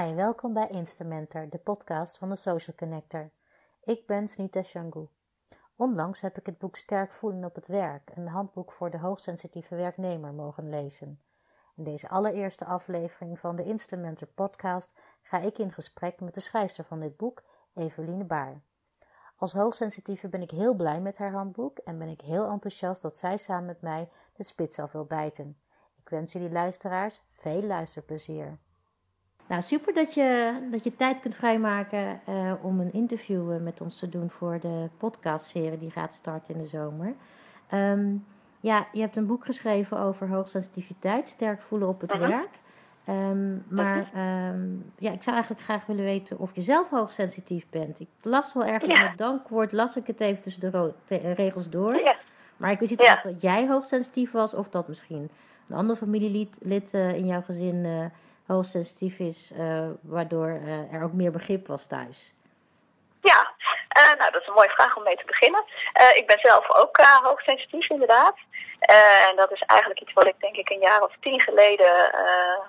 Welkom bij Instamentor, de podcast van de Social Connector. Ik ben Snita Shangu. Onlangs heb ik het boek Sterk voelen op het werk, een handboek voor de hoogsensitieve werknemer, mogen lezen. In deze allereerste aflevering van de Instamentor podcast ga ik in gesprek met de schrijfster van dit boek, Eveline Baar. Als hoogsensitieve ben ik heel blij met haar handboek en ben ik heel enthousiast dat zij samen met mij de spits af wil bijten. Ik wens jullie luisteraars veel luisterplezier. Nou, super dat je, dat je tijd kunt vrijmaken uh, om een interview uh, met ons te doen voor de podcastserie die gaat starten in de zomer. Um, ja, je hebt een boek geschreven over hoogsensitiviteit, sterk voelen op het uh -huh. werk. Um, maar um, ja, ik zou eigenlijk graag willen weten of je zelf hoogsensitief bent. Ik las wel ergens ja. in het dankwoord, las ik het even tussen de regels door. Ja. Maar ik wist niet ja. of dat jij hoogsensitief was of dat misschien een ander familielid lid, uh, in jouw gezin hoogsensitief is, uh, waardoor uh, er ook meer begrip was thuis? Ja, uh, nou dat is een mooie vraag om mee te beginnen. ik ben zelf ook hoogsensitief inderdaad. en dat is eigenlijk iets wat ik denk ik een jaar of tien geleden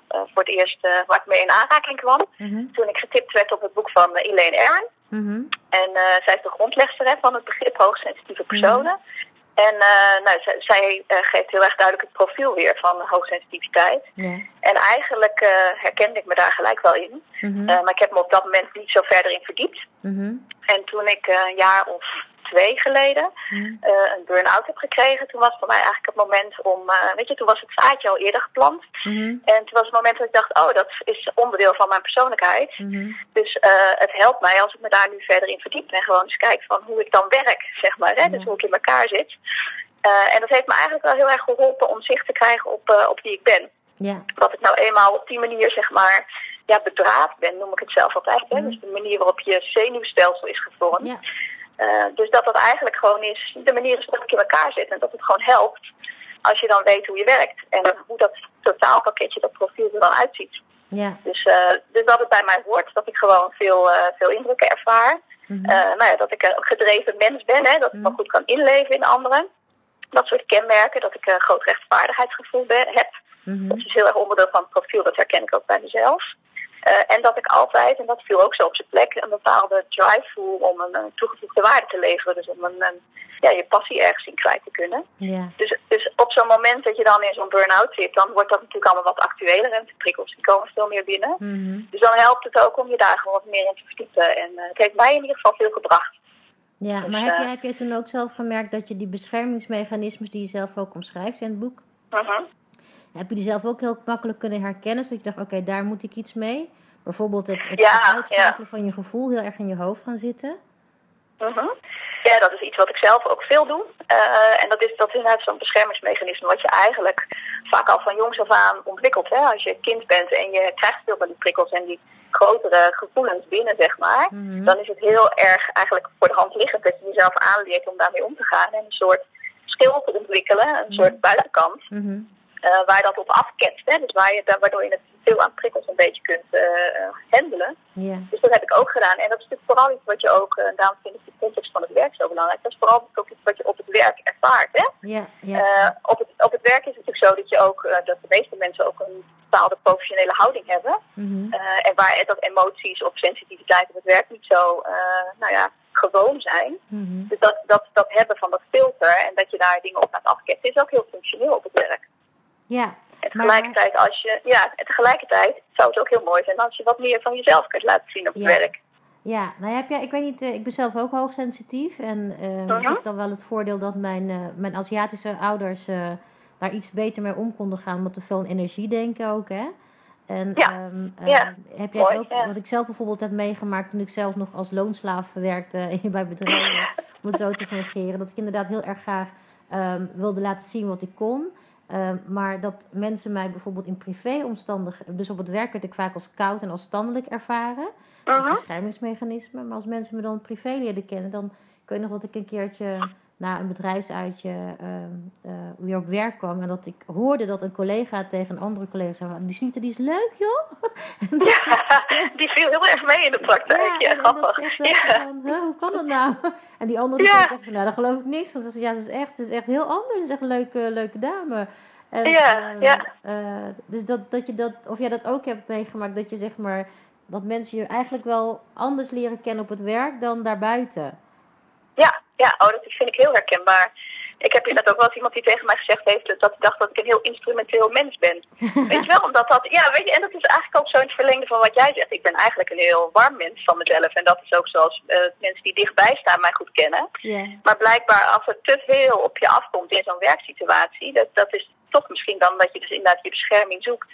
voor het eerst waar ik mee in aanraking kwam. Mhm. -hmm. Toen ik getipt werd op het boek van Elaine Aron. Mm -hmm. En zij is de grondlegster hè, van het begrip hoogsensitieve personen. Mm -hmm. En uh, nou, zij uh, geeft heel erg duidelijk het profiel weer van hoogsensitiviteit. Ja. En eigenlijk uh, herkende ik me daar gelijk wel in. Mm -hmm. maar ik heb me op dat moment niet zo verder in verdiept. Mm -hmm. En toen ik een jaar of twee geleden mm -hmm. een burn-out heb gekregen, toen was voor mij eigenlijk het moment om, weet je, toen was het zaadje al eerder geplant. -hmm. En toen was het moment dat ik dacht, oh, dat is onderdeel van mijn persoonlijkheid. Mhm. Dus het helpt mij als ik me daar nu verder in verdiep en gewoon eens kijk van hoe ik dan werk, zeg maar. Hè? Dus hoe ik in elkaar zit. En dat heeft me eigenlijk wel heel erg geholpen om zicht te krijgen op, op wie ik ben. Ja. Dat ik nou eenmaal op die manier, zeg maar, ja, bedraad ben, noem ik het zelf altijd. Hè? Mm. Dus de manier waarop je zenuwstelsel is gevormd. Uh, dus dat dat eigenlijk gewoon is, de manier is dat ik in elkaar zit. En dat het gewoon helpt als je dan weet hoe je werkt. En hoe dat totaalpakketje, dat profiel er dan uitziet. Ja. Dus, dus dat het bij mij hoort, dat ik gewoon veel, veel indrukken ervaar. Mm -hmm. nou ja, dat ik een gedreven mens ben, hè? dat ik me goed kan inleven in anderen dat soort kenmerken, dat ik een groot rechtvaardigheidsgevoel ben, heb. Mm -hmm. Dat is heel erg onderdeel van het profiel, dat herken ik ook bij mezelf. Uh, en dat ik altijd, en dat viel ook zo op zijn plek, een bepaalde drive voel om een, een toegevoegde waarde te leveren. Dus om een, een, ja, je passie ergens in kwijt te kunnen. Dus, dus op zo'n moment dat je dan in zo'n burn-out zit, dan wordt dat natuurlijk allemaal wat actueler en de prikkels die komen veel meer binnen. Mm -hmm. Dus dan helpt het ook om je daar gewoon wat meer in te verdiepen. En uh, het heeft mij in ieder geval veel gebracht. Ja, Dus, maar heb, je, eh, heb je toen ook zelf gemerkt dat je die beschermingsmechanismes die je zelf ook omschrijft in het boek, Uh -huh. Heb je die zelf ook heel makkelijk kunnen herkennen, zodat je dacht, oké, daar moet ik iets mee? Bijvoorbeeld het, het Ja, uitschakelen van je gevoel heel erg in je hoofd gaan zitten. Mhm. Ja, dat is iets wat ik zelf ook veel doe. Uh, en dat is, dat is inderdaad zo'n beschermingsmechanisme wat je eigenlijk vaak al van jongs af aan ontwikkelt. Hè? Als je kind bent en je krijgt veel van die prikkels en die grotere gevoelens binnen, zeg maar. Mhm. Dan is het heel erg eigenlijk voor de hand liggend dat je jezelf aanleert om daarmee om te gaan. En een soort schil te ontwikkelen, een Mhm. soort buitenkant. Mhm. Uh, waar je dat op afketst. Hè? Dus waar je, waardoor je het veel aan prikkels een beetje kunt uh, handelen. Ja. Dus dat heb ik ook gedaan. En dat is natuurlijk vooral iets wat je ook, uh, daarom vind ik de context van het werk zo belangrijk. Dat is vooral ook iets wat je op het werk ervaart. Hè? Op, het, op het werk is het natuurlijk zo dat je ook, dat de meeste mensen ook een bepaalde professionele houding hebben. Mhm. En waar dat emoties of sensitiviteit op het werk niet zo, nou ja, gewoon zijn. Mhm. Dus dat, dat, dat hebben van dat filter en dat je daar dingen op laat afketten is ook heel functioneel op het werk. Ja, En tegelijkertijd, als je, ja, en tegelijkertijd zou het ook heel mooi zijn als je wat meer van jezelf kunt laten zien op het Ja. werk. Ja, nou ja, heb jij, ik weet niet, uh, ik ben zelf ook hoogsensitief. En uh, Mhm. ik heb dan wel het voordeel dat mijn, uh, mijn Aziatische ouders daar iets beter mee om konden gaan. Omdat we veel aan energie denken ook, hè. En Ja. um, Ja. heb jij Mooi, ook, ja. wat ik zelf bijvoorbeeld heb meegemaakt toen ik zelf nog als loonslaaf werkte bij bedrijven, om het zo te fungeren. Dat ik inderdaad heel erg graag um, wilde laten zien wat ik kon. Um, maar dat mensen mij bijvoorbeeld in privéomstandigheden, dus op het werk werd ik vaak als koud en als standelijk ervaren. Een beschermingsmechanisme. Maar als mensen me dan privé leerden kennen, dan ik weet nog dat ik een keertje na een bedrijfsuitje uh, weer op werk kwam. En dat ik hoorde dat een collega tegen een andere collega zei: Die Snita, die is leuk, joh. Ja, die viel heel erg mee in de praktijk. Ja, grappig. Ja. van, huh, hoe kan dat nou? En die andere Ja. zei van, nou, daar geloof ik niks van. Ze zei, ja, ze is echt, ze is echt heel anders. Ze is echt een leuke, leuke dame. En, Ja, eh, ja. eh, dus dat, dat je dat, of jij dat ook hebt meegemaakt, dat je zeg maar dat mensen je eigenlijk wel anders leren kennen op het werk dan daarbuiten. Ja, ja oh, dat vind ik heel herkenbaar. Ik heb inderdaad ook wel eens iemand die tegen mij gezegd heeft dat hij dacht dat ik een heel instrumenteel mens ben. weet je wel, omdat dat, ja, weet je, en dat is eigenlijk ook zo in het verlengde van wat jij zegt. Ik ben eigenlijk een heel warm mens van mezelf. En dat is ook zoals uh, mensen die dichtbij staan mij goed kennen. Yeah. Maar blijkbaar als er te veel op je afkomt in zo'n werksituatie, dat, dat is toch misschien dan dat je dus inderdaad je bescherming zoekt.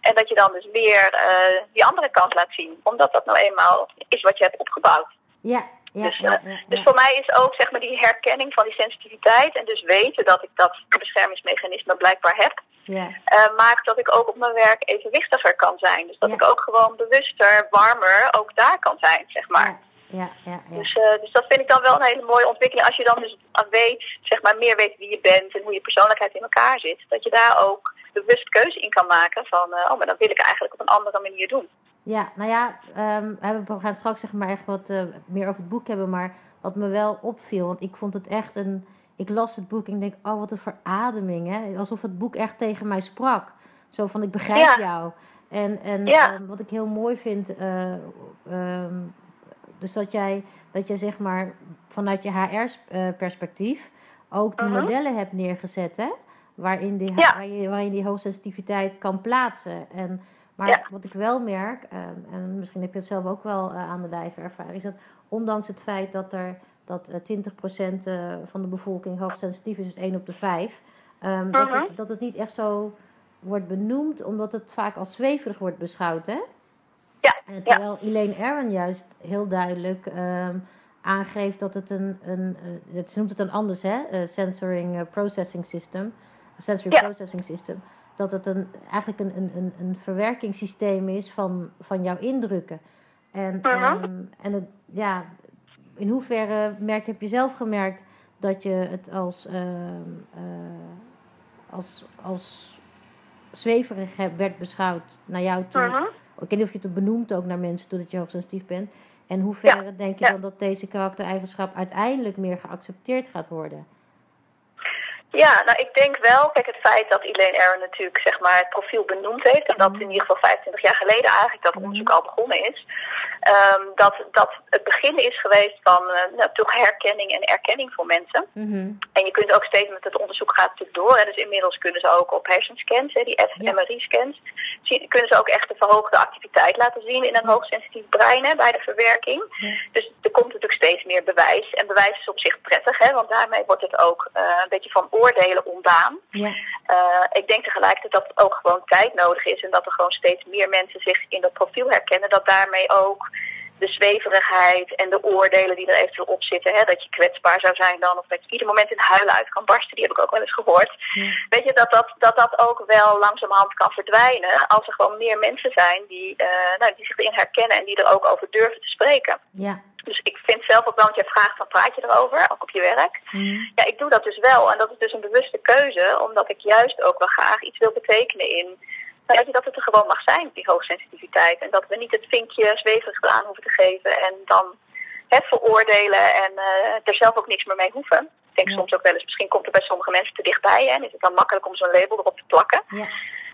En dat je dan dus weer uh, die andere kant laat zien. Omdat dat nou eenmaal is wat je hebt opgebouwd. Ja, ja, dus, ja, ja, dus voor mij is ook zeg maar die herkenning van die sensitiviteit en dus weten dat ik dat beschermingsmechanisme blijkbaar heb, ja. uh, maakt dat ik ook op mijn werk evenwichtiger kan zijn. Dus dat ik ook gewoon bewuster, warmer ook daar kan zijn, zeg maar. Ja, ja, ja. Dus, uh, dus dat vind ik dan wel een hele mooie ontwikkeling. Als je dan dus weet, zeg maar, meer weet wie je bent en hoe je persoonlijkheid in elkaar zit. Dat je daar ook bewust keuze in kan maken van, uh, oh, maar dat wil ik eigenlijk op een andere manier doen. Ja, nou ja, um, we gaan straks zeg maar echt wat uh, meer over het boek hebben. Maar wat me wel opviel, want ik vond het echt een... Ik las het boek en ik denk, oh wat een verademing. Hè? Alsof het boek echt tegen mij sprak. Zo van, ik begrijp Ja. jou. En, en Ja. um, wat ik heel mooi vind... Uh, um, dus dat jij, dat jij zeg maar vanuit je HR-perspectief ook die Mhm. modellen hebt neergezet, hè? Waarin die, Ja. waar je, waarin die hoogsensitiviteit kan plaatsen. En, maar Ja. wat ik wel merk, um, en misschien heb je het zelf ook wel uh, aan de lijf ervaren, is dat ondanks het feit dat er dat uh, 20% uh, van de bevolking hoogsensitief is, dus 1 op de 5, um, dat, Mhm. het, dat het niet echt zo wordt benoemd, omdat het vaak als zweverig wordt beschouwd, hè? Ja, terwijl Elaine Aron juist heel duidelijk um, aangeeft dat het een, een uh, ze noemt het dan anders, hè? Uh, processing system, sensory Ja. processing system, dat het een, eigenlijk een, een, een, verwerkingssysteem is van, van jouw indrukken. En, Mhm. um, en het, ja, in hoeverre merk, heb je zelf gemerkt dat je het als, um, als, als zweverig werd beschouwd naar jou toe? Mhm. Ik weet niet of je het benoemt ook naar mensen doordat je hoogsensitief bent. En hoe ver Ja, denk je ja. dan dat deze karaktereigenschap uiteindelijk meer geaccepteerd gaat worden? Ja, nou ik denk wel, kijk het feit dat Elaine Aron natuurlijk zeg maar het profiel benoemd heeft en dat Mhm. in ieder geval 25 jaar geleden eigenlijk dat Mhm. onderzoek al begonnen is, um, dat, dat het begin is geweest van uh, nou, toch herkenning en erkenning voor mensen. Mhm. En je kunt ook steeds met het onderzoek gaat natuurlijk door. Hè. Dus inmiddels kunnen ze ook op hersenscans, hè, die fMRI-scans, kunnen ze ook echt de verhoogde activiteit laten zien in een hoogsensitief brein hè, bij de verwerking. Ja. Dus er komt natuurlijk steeds meer bewijs. En bewijs is op zich prettig, hè, want daarmee wordt het ook uh, een beetje van oordelen ontdaan. Ja, Uh, ik denk tegelijkertijd dat het ook gewoon tijd nodig is en dat er gewoon steeds meer mensen zich in dat profiel herkennen. Dat daarmee ook de zweverigheid en de oordelen die er eventueel op zitten, hè, dat je kwetsbaar zou zijn dan of dat je ieder moment in huilen uit kan barsten, die heb ik ook wel eens gehoord. ja, Weet je, dat dat, dat dat ook wel langzamerhand kan verdwijnen als er gewoon meer mensen zijn die, uh, nou, die zich erin herkennen en die er ook over durven te spreken. ja. Dus ik vind zelf ook wel, want je vraagt van praat je erover, ook op je werk. Mhm. Ja, ik doe dat dus wel. En dat is dus een bewuste keuze, omdat ik juist ook wel graag iets wil betekenen in. Weet je, dat het er gewoon mag zijn, die hoogsensitiviteit. En dat we niet het vinkje zweverig aan hoeven te geven en dan hè, veroordelen en uh, er zelf ook niks meer mee hoeven. Ik denk Ja. soms ook wel eens, misschien komt er bij sommige mensen te dichtbij hè, en is het dan makkelijk om zo'n label erop te plakken. ja.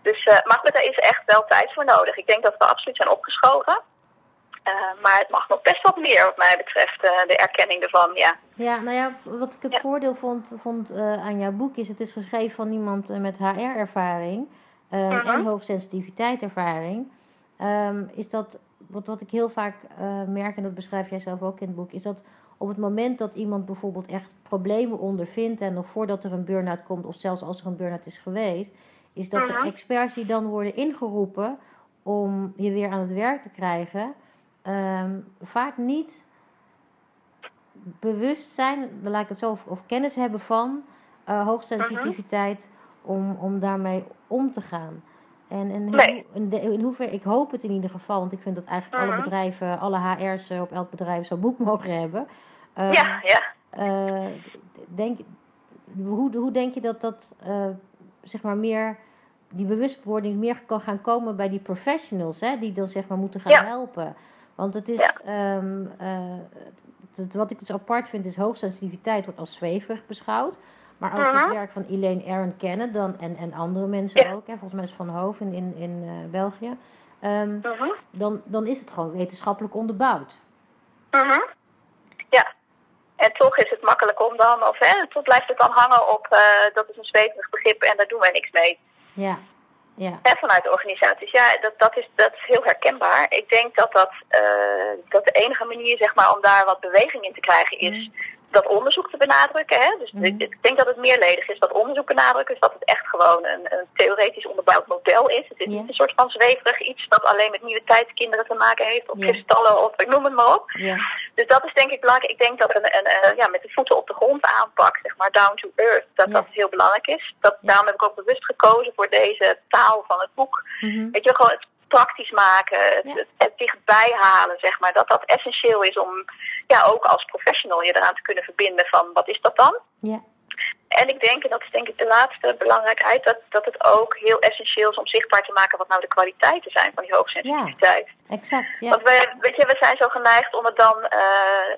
Dus, uh, maar goed, daar is echt wel tijd voor nodig. Ik denk dat we absoluut zijn opgeschoven. Uh, maar het mag nog best wat meer, wat mij betreft, uh, de erkenning ervan, ja. Ja, nou ja, wat ik het Ja. voordeel vond, vond uh, aan jouw boek is, het is geschreven van iemand met HR-ervaring um, Mhm. en hoogsensitiviteit-ervaring. Um, is dat, wat, wat ik heel vaak merk, en dat beschrijf jij zelf ook in het boek, is dat op het moment dat iemand bijvoorbeeld echt problemen ondervindt en nog voordat er een burn-out komt, of zelfs als er een burn-out is geweest, is dat Mhm. de experts die dan worden ingeroepen om je weer aan het werk te krijgen, um, vaak niet bewust zijn, laat ik het zo, of, of kennis hebben van uh, hoogsensitiviteit om, om daarmee om te gaan. En, en Nee. in, de, in hoeverre, ik hoop het in ieder geval, want ik vind dat eigenlijk alle Mhm. bedrijven, alle HR's op elk bedrijf zo'n boek mogen hebben. Um, Ja, ja. uh, denk, hoe, hoe denk je dat dat, uh, zeg maar, meer, die bewustwording meer kan gaan komen bij die professionals, hè, die dan zeg maar moeten gaan Ja. helpen? Want het is, um, uh, het, wat ik dus apart vind, is hoogsensitiviteit wordt als zweverig beschouwd. Maar als we het werk van Elaine Aron kennen, dan, en, en andere mensen Ja. ook, hè, volgens mij is Van Hoof in, in, in uh, België, ehm, dan, dan is het gewoon wetenschappelijk onderbouwd. Mhm. Ja. En toch is het makkelijk om dan, of hè, toch blijft het dan hangen op uh, dat is een zweverig begrip en daar doen wij niks mee. Ja. Ja. En vanuit de organisaties. Ja, dat, dat, is, dat is heel herkenbaar. Ik denk dat, dat, uh, dat de enige manier zeg maar, om daar wat beweging in te krijgen is mm dat onderzoek te benadrukken. Hè? Dus ik, ik, denk dat het meerledig is dat onderzoek benadrukken. Dus dat het echt gewoon een, een theoretisch onderbouwd model is. Het is niet een soort van zweverig iets dat alleen met nieuwe tijdskinderen te maken heeft. Of kristallen of ik noem het maar op. Dus dat is denk ik belangrijk. Ik denk dat een, een, een, ja, met de voeten op de grond aanpak, zeg maar down to earth, dat dat heel belangrijk is. Dat, Daarom heb ik ook bewust gekozen voor deze taal van het boek. Mhm. Weet je, gewoon het praktisch maken, het, het, dichtbij halen, zeg maar. Dat dat essentieel is om ja, ook als professional je eraan te kunnen verbinden van wat is dat dan? Ja. En ik denk, en dat is denk ik de laatste belangrijkheid, dat, dat het ook heel essentieel is om zichtbaar te maken wat nou de kwaliteiten zijn van die hoogsensitiviteit. Ja, exact. Ja. Want we, weet je, we zijn zo geneigd om het dan uh,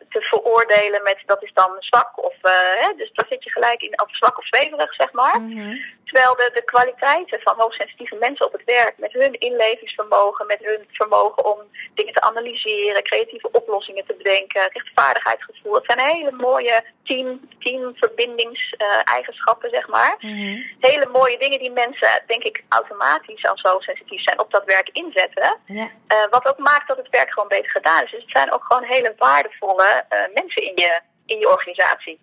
te veroordelen met dat is dan zwak of, uh, hè, dus dan zit je gelijk in, of zwak of zweverig, zeg maar. Mm -hmm. Terwijl de, de kwaliteiten van hoogsensitieve mensen op het werk, met hun inlevingsvermogen, met hun vermogen om dingen te analyseren, creatieve oplossingen te bedenken, rechtvaardigheidsgevoel, het zijn hele mooie team, teamverbindings uh, eigenschappen, zeg maar. Mm -hmm. Hele mooie dingen die mensen, denk ik, automatisch als zo sensitief zijn op dat werk inzetten. Ja. Uh, wat ook maakt dat het werk gewoon beter gedaan is. Dus het zijn ook gewoon hele waardevolle uh, mensen in je, in je organisatie.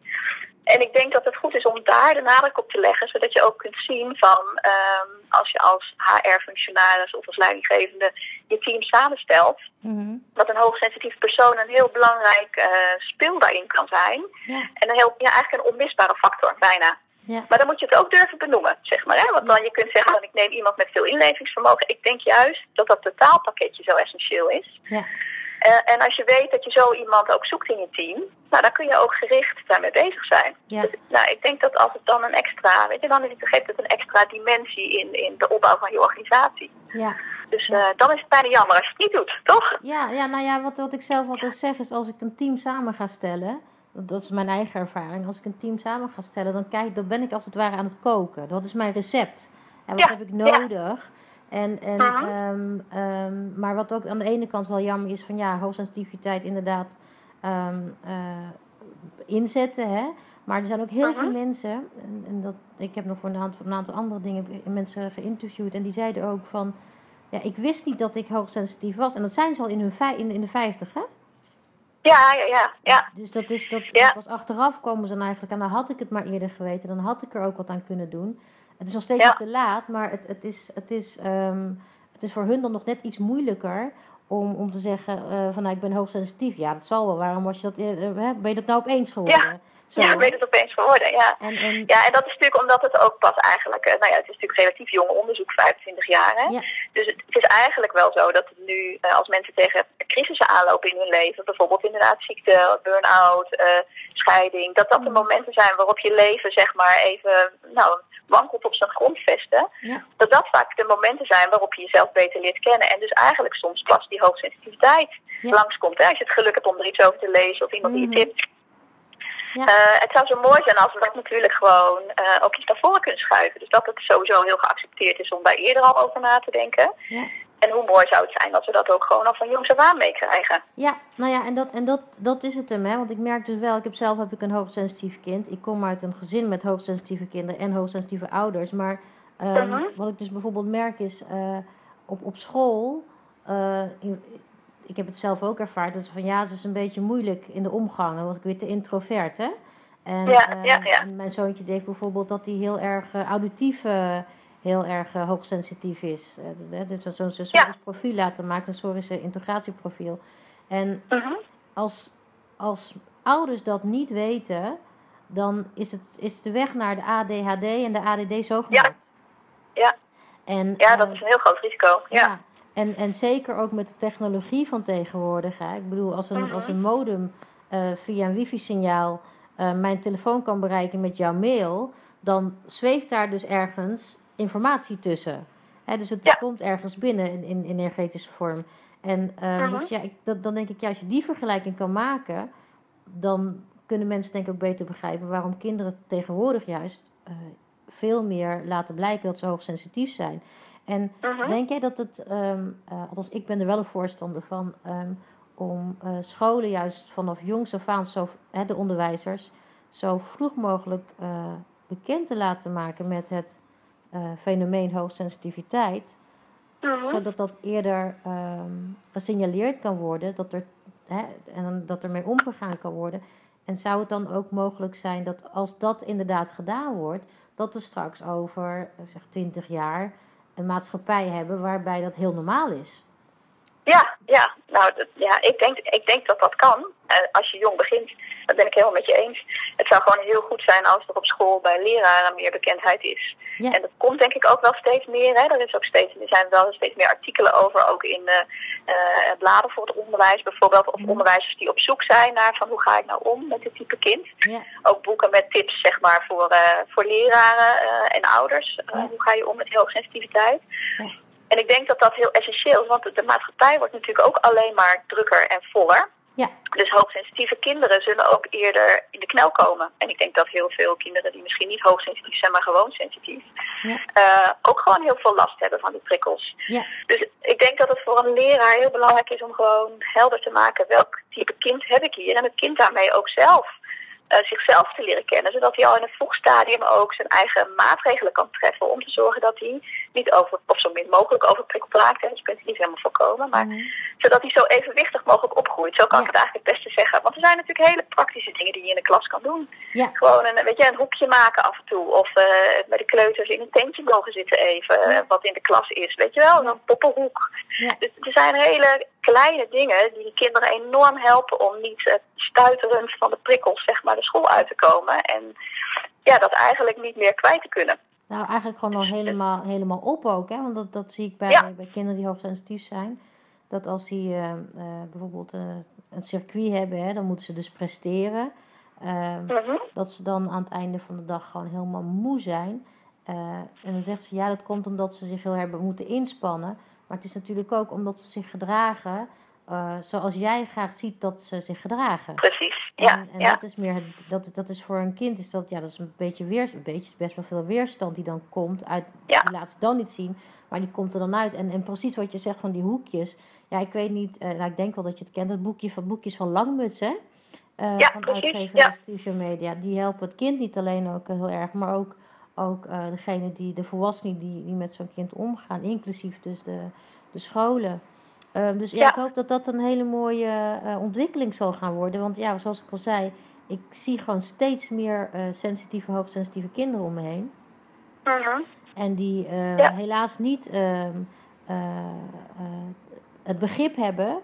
En ik denk dat het goed is om daar de nadruk op te leggen, zodat je ook kunt zien van um, als je als HR-functionaris of als leidinggevende je team samenstelt, mm -hmm. dat een hoogsensitief persoon een heel belangrijk uh, speel daarin kan zijn. Ja. En een heel, ja, eigenlijk een onmisbare factor bijna. Ja. Maar dan moet je het ook durven benoemen, zeg maar. Hè? Want dan je kunt zeggen, van, ik neem iemand met veel inlevingsvermogen. Ik denk juist dat dat totaalpakketje zo essentieel is. Ja. Uh, en als je weet dat je zo iemand ook zoekt in je team, nou, dan kun je ook gericht daarmee bezig zijn. Ja. Dus, nou, ik denk dat als het dan een extra, weet je, dan is het, geeft het een extra dimensie in, in de opbouw van je organisatie. Ja. Dus uh, dan is het bijna jammer als je het niet doet, toch? Ja, ja nou ja, wat, wat ik zelf altijd zeg is als ik een team samen ga stellen, dat is mijn eigen ervaring, als ik een team samen ga stellen, dan, kijk, dan ben ik als het ware aan het koken. Dat is mijn recept. En wat Ja, heb ik nodig? En, en, ehm, ehm, maar wat ook aan de ene kant wel jammer is van ja, hoogsensitiviteit inderdaad ehm, eh, inzetten. Hè? Maar er zijn ook heel veel mensen, en, en dat, ik heb nog voor een aantal, een aantal andere dingen mensen geïnterviewd en die zeiden ook van, ja, ik wist niet dat ik hoogsensitief was. En dat zijn ze al in, hun vij, in, in de vijftig, hè? Ja, ja, ja, ja. Dus dat is dat Ja. pas achteraf komen ze dan eigenlijk aan. Dan had ik het maar eerder geweten, dan had ik er ook wat aan kunnen doen. Het is nog steeds Ja. niet te laat, maar het, het, is, het, is, ehm, het is voor hun dan nog net iets moeilijker om, om te zeggen eh, van nou ik ben hoogsensitief. Ja, dat zal wel. Waarom was je dat, hè? ben je dat nou opeens geworden? Zo, ja, ik weet het opeens geworden, ja. En, en, Ja, en dat is natuurlijk omdat het ook pas eigenlijk, eh, nou ja, het is natuurlijk relatief jong onderzoek, 25 jaar. Hè? Ja. Dus het, het is eigenlijk wel zo dat het nu, eh, als mensen tegen crisissen aanlopen in hun leven, bijvoorbeeld inderdaad ziekte, burn-out, eh, scheiding, dat dat de momenten zijn waarop je leven, zeg maar, even, nou, wankelt op zijn grondvesten. Ja. Dat dat vaak de momenten zijn waarop je jezelf beter leert kennen. En dus eigenlijk soms pas die hoogsensitiviteit Ja. langskomt. Hè? Als je het geluk hebt om er iets over te lezen of iemand die je tipt. Ja. Eh, het zou zo mooi zijn als we dat natuurlijk gewoon eh, ook iets naar voren kunnen schuiven. Dus dat het sowieso heel geaccepteerd is om daar eerder al over na te denken. ja. En hoe mooi zou het zijn als we dat ook gewoon al van jongs af aan meekrijgen. Ja, nou ja, en, dat, en dat, dat is het hem, hè. Want ik merk dus wel, ik heb zelf heb ik een hoogsensitief kind. Ik kom uit een gezin met hoogsensitieve kinderen en hoogsensitieve ouders. Maar ehm, Mhm. wat ik dus bijvoorbeeld merk is, eh, op, op school, in- ik heb het zelf ook ervaren, dat ze van ja, ze is een beetje moeilijk in de omgang. Dan was ik weer te introvert, hè. En, Ja, eh, ja, ja. en mijn zoontje deed bijvoorbeeld dat hij heel erg eh, auditief eh, heel erg eh, hoogsensitief is. Eh, dus zo'n sensorisch profiel laten maken, een sensorische integratieprofiel. En Mhm. als, als ouders dat niet weten, dan is, het, is de weg naar de ADHD en de ADD zo gemaakt. Ja. En, Ja, dat eh, is een heel groot risico. Ja. ja. En, en zeker ook met de technologie van tegenwoordig. Hè. Ik bedoel, als een, Mhm. als een modem eh, via een wifi-signaal eh, mijn telefoon kan bereiken met jouw mail, dan zweeft daar dus ergens informatie tussen. Hè, dus het Ja. komt ergens binnen in, in, in energetische vorm. En eh, Mhm. dus ja, ik, dat, dan denk ik, ja, als je die vergelijking kan maken, dan kunnen mensen denk ik ook beter begrijpen waarom kinderen tegenwoordig juist veel meer laten blijken dat ze hoogsensitief zijn. En Mhm. denk jij dat het, eh, althans ik ben er wel een voorstander van, ehm, om eh, scholen juist vanaf jongs af aan, zo, de onderwijzers, zo vroeg mogelijk eh, bekend te laten maken met het fenomeen hoogsensitiviteit, Mhm. zodat dat eerder ehm, gesignaleerd kan worden, dat er, en dat er mee omgegaan kan worden. En zou het dan ook mogelijk zijn dat als dat inderdaad gedaan wordt, dat we straks over zeg 20 jaar een maatschappij hebben waarbij dat heel normaal is? Ja, ja. Nou, dat- ja, ik, denk, ik denk dat dat kan. Eh, als je jong begint, dat ben ik helemaal met je eens. Het zou gewoon heel goed zijn als er op school bij leraren meer bekendheid is. Ja. En dat komt denk ik ook wel steeds meer. Hè. Er, is ook steeds, er zijn wel steeds meer artikelen over, ook in eh, bladen voor het onderwijs bijvoorbeeld. Of onderwijzers die op zoek zijn naar van hoe ga ik nou om met dit type kind. Ja, Ook boeken met tips zeg maar, voor, voor leraren en ouders. Hoe ga je om met hoogsensitiviteit? En ik denk dat dat heel essentieel is, want de- de maatschappij wordt natuurlijk ook alleen maar drukker en voller. ja, Dus hoogsensitieve kinderen zullen ook eerder in de knel komen. En ik denk dat heel veel kinderen die misschien niet hoogsensitief zijn, maar gewoon sensitief, ja, eh, ook gewoon heel veel last hebben van die prikkels. ja, Dus ik denk dat het voor een leraar heel belangrijk is om gewoon helder te maken welk type kind heb ik hier. En het kind daarmee ook zelf eh, zichzelf te leren kennen. Zodat hij al in een vroeg stadium ook zijn eigen maatregelen kan treffen. Om te zorgen dat hij niet over, of zo min mogelijk overprikkeld raakt. Hè. Dus je kunt het niet helemaal voorkomen. Maar mhm, zodat hij zo evenwichtig mogelijk opgroeit. Zo kan Ja. ik het eigenlijk het beste zeggen. Want er zijn natuurlijk hele praktische dingen die je in de klas kan doen. ja, Gewoon een, weet je, een hoekje maken af en toe. Of eh bij de kleuters in een tentje mogen zitten even. eh, Ja. wat in de klas is. Weet je wel, een poppenhoek. ja, Dus er zijn hele kleine dingen die de kinderen enorm helpen om niet eh, stuiterend van de prikkels zeg maar de school uit te komen. En ja, dat eigenlijk niet meer kwijt te kunnen. Nou, eigenlijk gewoon al helemaal, helemaal op ook, hè? Want dat, dat zie ik bij, Ja. bij kinderen die hoogsensitief zijn. Dat als die eh, eh, bijvoorbeeld eh, een circuit hebben, hè, dan moeten ze dus presteren. Ehm, Mhm. dat ze dan aan het einde van de dag gewoon helemaal moe zijn. En dan zegt ze, ja, dat komt omdat ze zich heel erg moeten inspannen. Maar het is natuurlijk ook omdat ze zich gedragen zoals jij graag ziet dat ze zich gedragen. Precies. En, Ja, en ja. dat is meer, dat, dat is voor een kind is dat, ja, dat is een beetje weer, een beetje best wel veel weerstand die dan komt uit, Ja. die laat ze dan niet zien, maar die komt er dan uit. En, en precies wat je zegt van die hoekjes, ja, ik weet niet, eh, nou, ik denk wel dat je het kent, het boekje van boekjes van Langmuts, hè? Eh, Ja, van precies, uitgever ja. Studio Media. Die helpen het kind niet alleen ook heel erg, maar ook, ook eh, degene die, de volwassenen die, die met zo'n kind omgaan, inclusief dus de, de scholen. Ehm, dus ja, Ja. ik hoop dat dat een hele mooie eh, ontwikkeling zal gaan worden. Want ja, zoals ik al zei, ik zie gewoon steeds meer eh, sensitieve, hoogsensitieve kinderen om me heen. Mhm. En die eh, Ja. helaas niet ehm, eh, eh, het begrip hebben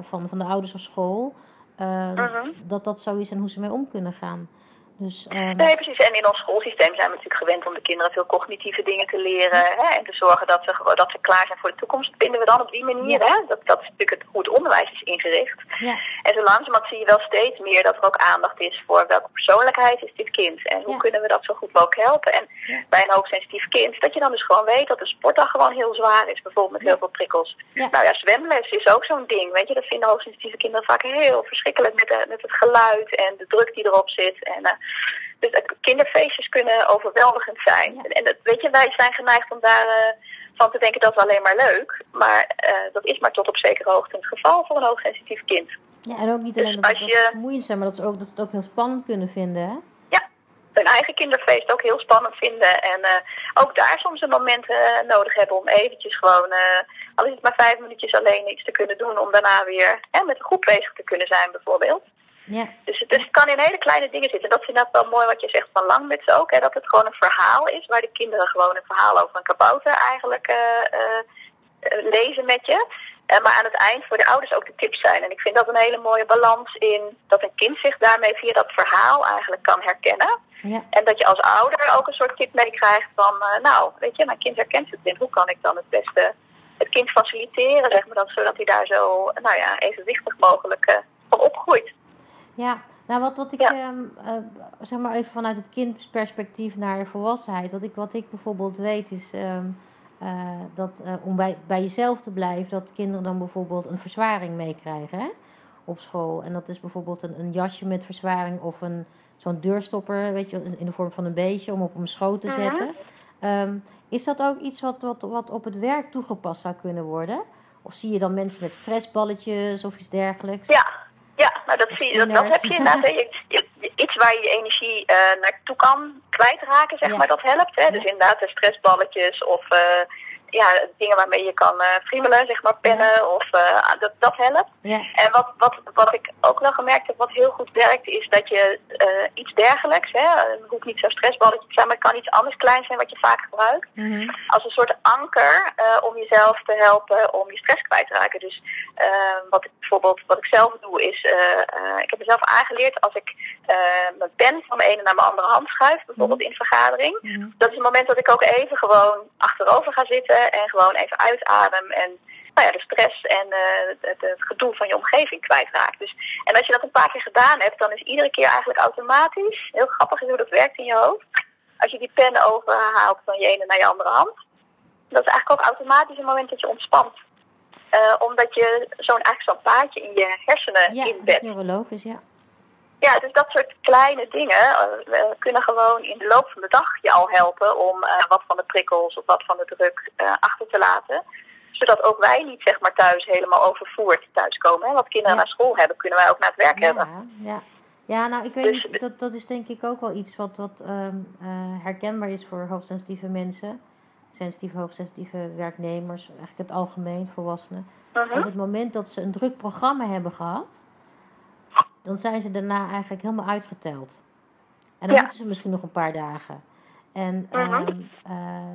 van, van de ouders of school. eh, Mhm. Dat dat zo is en hoe ze mee om kunnen gaan. Dus ehm, Nee, precies. En in ons schoolsysteem zijn we natuurlijk gewend om de kinderen veel cognitieve dingen te leren. Hè, en te zorgen dat ze, dat ze klaar zijn voor de toekomst. Vinden we dan op die manier. Ja. Hè? Dat, dat is natuurlijk het, hoe het onderwijs is ingericht. ja, En zo langzamerhand zie je wel steeds meer dat er ook aandacht is voor welke persoonlijkheid is dit kind. En hoe Ja. kunnen we dat zo goed mogelijk helpen. En bij een hoogsensitief kind, dat je dan dus gewoon weet dat de sportdag gewoon heel zwaar is. Bijvoorbeeld met heel veel prikkels. Nou ja, zwemles is ook zo'n ding. Weet je, dat vinden hoogsensitieve kinderen vaak heel verschrikkelijk met, de, met het geluid en de druk die erop zit. En, eh, dus kinderfeestjes kunnen overweldigend zijn. Ja. En, en dat, weet je, wij zijn geneigd om daar eh, van te denken dat is alleen maar leuk. Maar eh, dat is maar tot op zekere hoogte het geval voor een hoogsensitief kind. ja, en ook niet Dus alleen dat, het je- vermoeiend zijn, maar dat ze, ook, dat ze het ook heel spannend kunnen vinden. Hè? hun eigen kinderfeest ook heel spannend vinden. En eh, ook daar soms een moment nodig hebben om eventjes gewoon, al is het maar vijf minuutjes alleen iets te kunnen doen. Om daarna weer hè, met een groep bezig te kunnen zijn bijvoorbeeld. Ja, Dus het, dus het kan in hele kleine dingen zitten. En dat vind ik wel mooi wat je zegt van Langmuts ook. Hè, dat het gewoon een verhaal is waar de kinderen gewoon een verhaal over een kabouter eigenlijk eh, eh, eh, lezen met je. Maar aan het eind voor de ouders ook de tips zijn. En ik vind dat een hele mooie balans in dat een kind zich daarmee via dat verhaal eigenlijk kan herkennen. ja, En dat je als ouder ook een soort tip meekrijgt van, nou, weet je, mijn kind herkent het in. Hoe kan ik dan het beste het kind faciliteren, zeg maar, dat, zodat hij daar zo, nou ja, evenwichtig mogelijk van opgroeit. Ja. Nou, wat, wat ik, Ja. ehm, eh, zeg maar even vanuit het kindsperspectief naar volwassenheid. Wat ik, wat ik bijvoorbeeld weet is ehm, eh, dat eh, om bij, bij jezelf te blijven, dat kinderen dan bijvoorbeeld een verzwaring meekrijgen hè, op school. En dat is bijvoorbeeld een, een jasje met verzwaring of een, zo'n deurstopper, weet je, in de vorm van een beestje om op een schoot te Mhm. zetten. Ehm, is dat ook iets wat, wat, wat op het werk toegepast zou kunnen worden? Of zie je dan mensen met stressballetjes of iets dergelijks? Ja, ja nou dat, zie, dat, dat heb je inderdaad. Je, iets waar je je energie uh, naartoe kan kwijtraken, zeg maar, dat helpt. Hè? Dus inderdaad de stressballetjes of... Uh, ja, dingen waarmee je kan uh, friemelen, zeg maar pennen of uh, dat, dat helpt. Ja. En wat, wat, wat ik ook wel gemerkt heb, wat heel goed werkt, is dat je uh, iets dergelijks, hè, het hoeft niet zo'n stressballetje te zijn, maar het kan iets anders klein zijn wat je vaak gebruikt, mm -hmm. als een soort anker om jezelf te helpen om je stress kwijt te raken. Dus wat ik bijvoorbeeld, wat ik zelf doe, is, ik heb mezelf aangeleerd als ik mijn pen van de ene naar mijn andere hand schuif, bijvoorbeeld mm -hmm. in vergadering, mm -hmm. dat is het moment dat ik ook even gewoon achterover ga zitten en gewoon even uitadem en nou ja, de stress en uh, het, het, gedoe van je omgeving kwijtraakt. Dus, en als je dat een paar keer gedaan hebt, dan is iedere keer eigenlijk automatisch, heel grappig is hoe dat werkt in je hoofd, als je die pen overhaalt van je ene naar je andere hand, dat is eigenlijk ook automatisch een moment dat je ontspant. Uh, omdat je zo'n eigenlijk zo'n paadje in je hersenen ja, inbent. neurologisch, ja. Ja, dus dat soort kleine dingen uh, kunnen gewoon in de loop van de dag je al helpen om uh, wat van de prikkels of wat van de druk uh, achter te laten. Zodat ook wij niet zeg maar thuis helemaal overvoerd thuiskomen. Hè? Wat kinderen Ja. naar school hebben, kunnen wij ook naar het werk hebben. Ja, ja. nou ik weet Dus- niet, dat, dat is denk ik ook wel iets wat, wat ehm, eh, herkenbaar is voor hoogsensitieve mensen. Sensitieve, hoogsensitieve werknemers, eigenlijk het algemeen, volwassenen. Mhm. Op het moment dat ze een druk programma hebben gehad, dan zijn ze daarna eigenlijk helemaal uitgeteld. En dan Ja. moeten ze misschien nog een paar dagen. En Mhm. ehm, eh,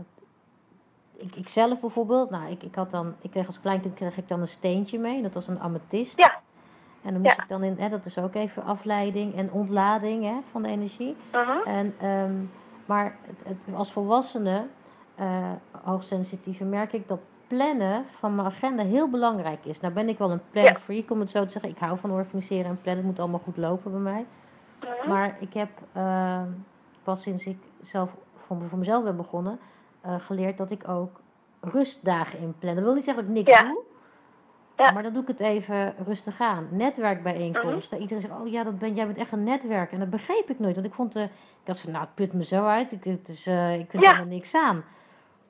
ik, ik zelf bijvoorbeeld, nou, ik, ik had dan, ik kreeg als kleinkind kreeg ik dan een steentje mee, dat was een amethyst. Ja. En dan moest Ja. ik dan in, hè, dat is ook even afleiding en ontlading hè, van de energie. Mhm. En, ehm, maar het, het, als volwassene, eh hoogsensitieve, merk ik dat plannen van mijn agenda heel belangrijk is. Nou ben ik wel een plan freak, om het zo te zeggen. Ik hou van organiseren en plannen. Het moet allemaal goed lopen bij mij. Mhm. Maar ik heb ehm, pas sinds ik zelf voor, voor mezelf ben begonnen, eh, geleerd dat ik ook rustdagen inplan. Dat wil niet zeggen dat ik niks Ja. doe. Ja. Maar dan doe ik het even rustig aan. Netwerkbijeenkomsten. Iedereen zegt, oh ja, dat ben, jij bent echt een netwerk. En dat begreep ik nooit. Want ik vond, de, ik had van, nou, het put me zo uit. Ik, het is, eh, ik vind Ja. helemaal niks aan.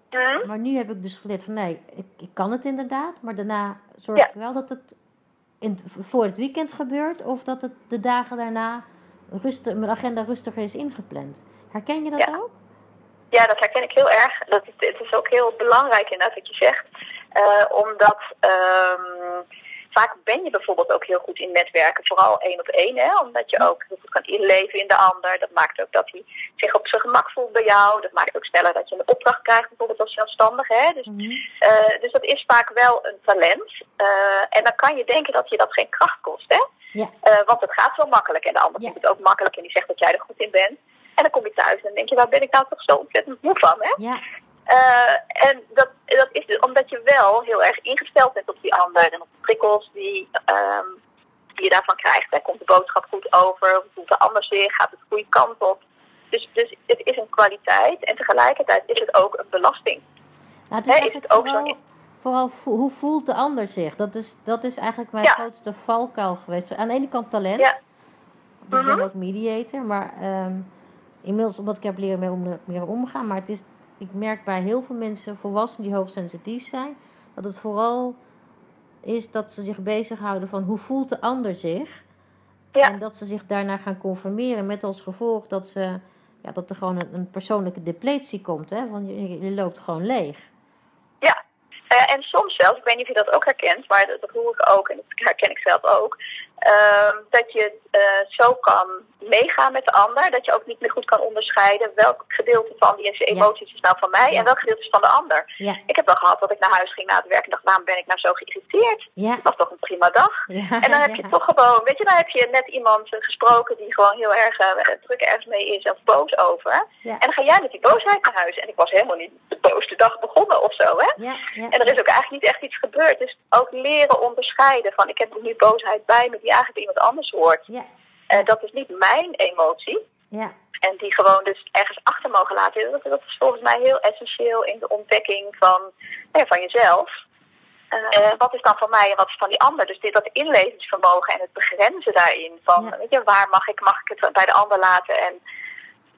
Mhm. Maar nu heb ik dus geleerd van, nee, ik, ik kan het inderdaad. Maar daarna zorg Ja. ik wel dat het in, voor het weekend gebeurt. Of dat het de dagen daarna rustig, mijn agenda rustiger is ingepland. Herken je dat Ja. ook? Ja, dat herken ik heel erg. Dat is, het is ook heel belangrijk inderdaad wat je zegt. Eh, omdat ehm, vaak ben je bijvoorbeeld ook heel goed in netwerken, vooral één op één. Hè? Omdat je ook heel goed kan inleven in de ander. Dat maakt ook dat hij zich op zijn gemak voelt bij jou. Dat maakt ook sneller dat je een opdracht krijgt, bijvoorbeeld als zelfstandige. Hè? Dus, Mhm. eh, dus dat is vaak wel een talent. Eh, en dan kan je denken dat je dat geen kracht kost. Hè? Ja. Eh, want het gaat zo makkelijk en de ander Ja. vindt het ook makkelijk en die zegt dat jij er goed in bent. En dan kom je thuis en dan denk je, waar ben ik nou toch zo ontzettend moe van, hè? Ja, Eh, en dat, dat is dus omdat je wel heel erg ingesteld bent op die ander en op de prikkels die, ehm, die je daarvan krijgt. Hè. Komt de boodschap goed over? Hoe voelt de ander zich? Gaat het de goede kant op? Dus, dus het is een kwaliteit en tegelijkertijd is het ook een belasting. nou, het is het ook vooral, zo- vooral vo- hoe voelt de ander zich? Dat is, dat is eigenlijk mijn Ja. grootste valkuil geweest. Aan de ene kant talent. Ja. Ik ben Mhm. ook mediator, maar ehm, inmiddels omdat ik heb leren mee om, meer omgaan. Maar het is, ik merk bij heel veel mensen, volwassenen die hoogsensitief zijn, dat het vooral is dat ze zich bezighouden van hoe voelt de ander zich. Ja. En dat ze zich daarna gaan conformeren met als gevolg dat, ze, ja, dat er gewoon een, een persoonlijke depletie komt. Hè? Want je, je loopt gewoon leeg. Ja, Eh, en soms zelfs, ik weet niet of je dat ook herkent, maar dat, dat hoor ik ook en dat herken ik zelf ook. Ehm, dat je eh, zo kan meegaan met de ander, dat je ook niet meer goed kan onderscheiden welk gedeelte van die Ja. emoties is nou van mij Ja. en welk gedeelte is van de ander. Ja, Ik heb wel gehad dat ik naar huis ging na het werk en dacht, waarom ben ik nou zo geïrriteerd? Het was toch een prima dag? En dan heb je toch gewoon, weet je, dan heb je net iemand gesproken die gewoon heel erg eh, druk ergens mee is of boos over. En dan ga jij met die boosheid naar huis. En ik was helemaal niet de boosste dag begonnen of zo, hè? En er is ook eigenlijk niet echt iets gebeurd. Dus ook leren onderscheiden van ik heb nu boosheid bij me die eigenlijk iemand anders hoort. Ja, Eh, dat is niet mijn emotie. ja, En die gewoon dus ergens achter mogen laten. Dat, dat is volgens mij heel essentieel in de ontdekking van, nou ja, van jezelf. Eh, wat is dan van mij en wat is van die ander? Dus dit, dat inlevingsvermogen en het begrenzen daarin. Van, Ja. weet je, waar mag ik, mag ik het bij de ander laten? En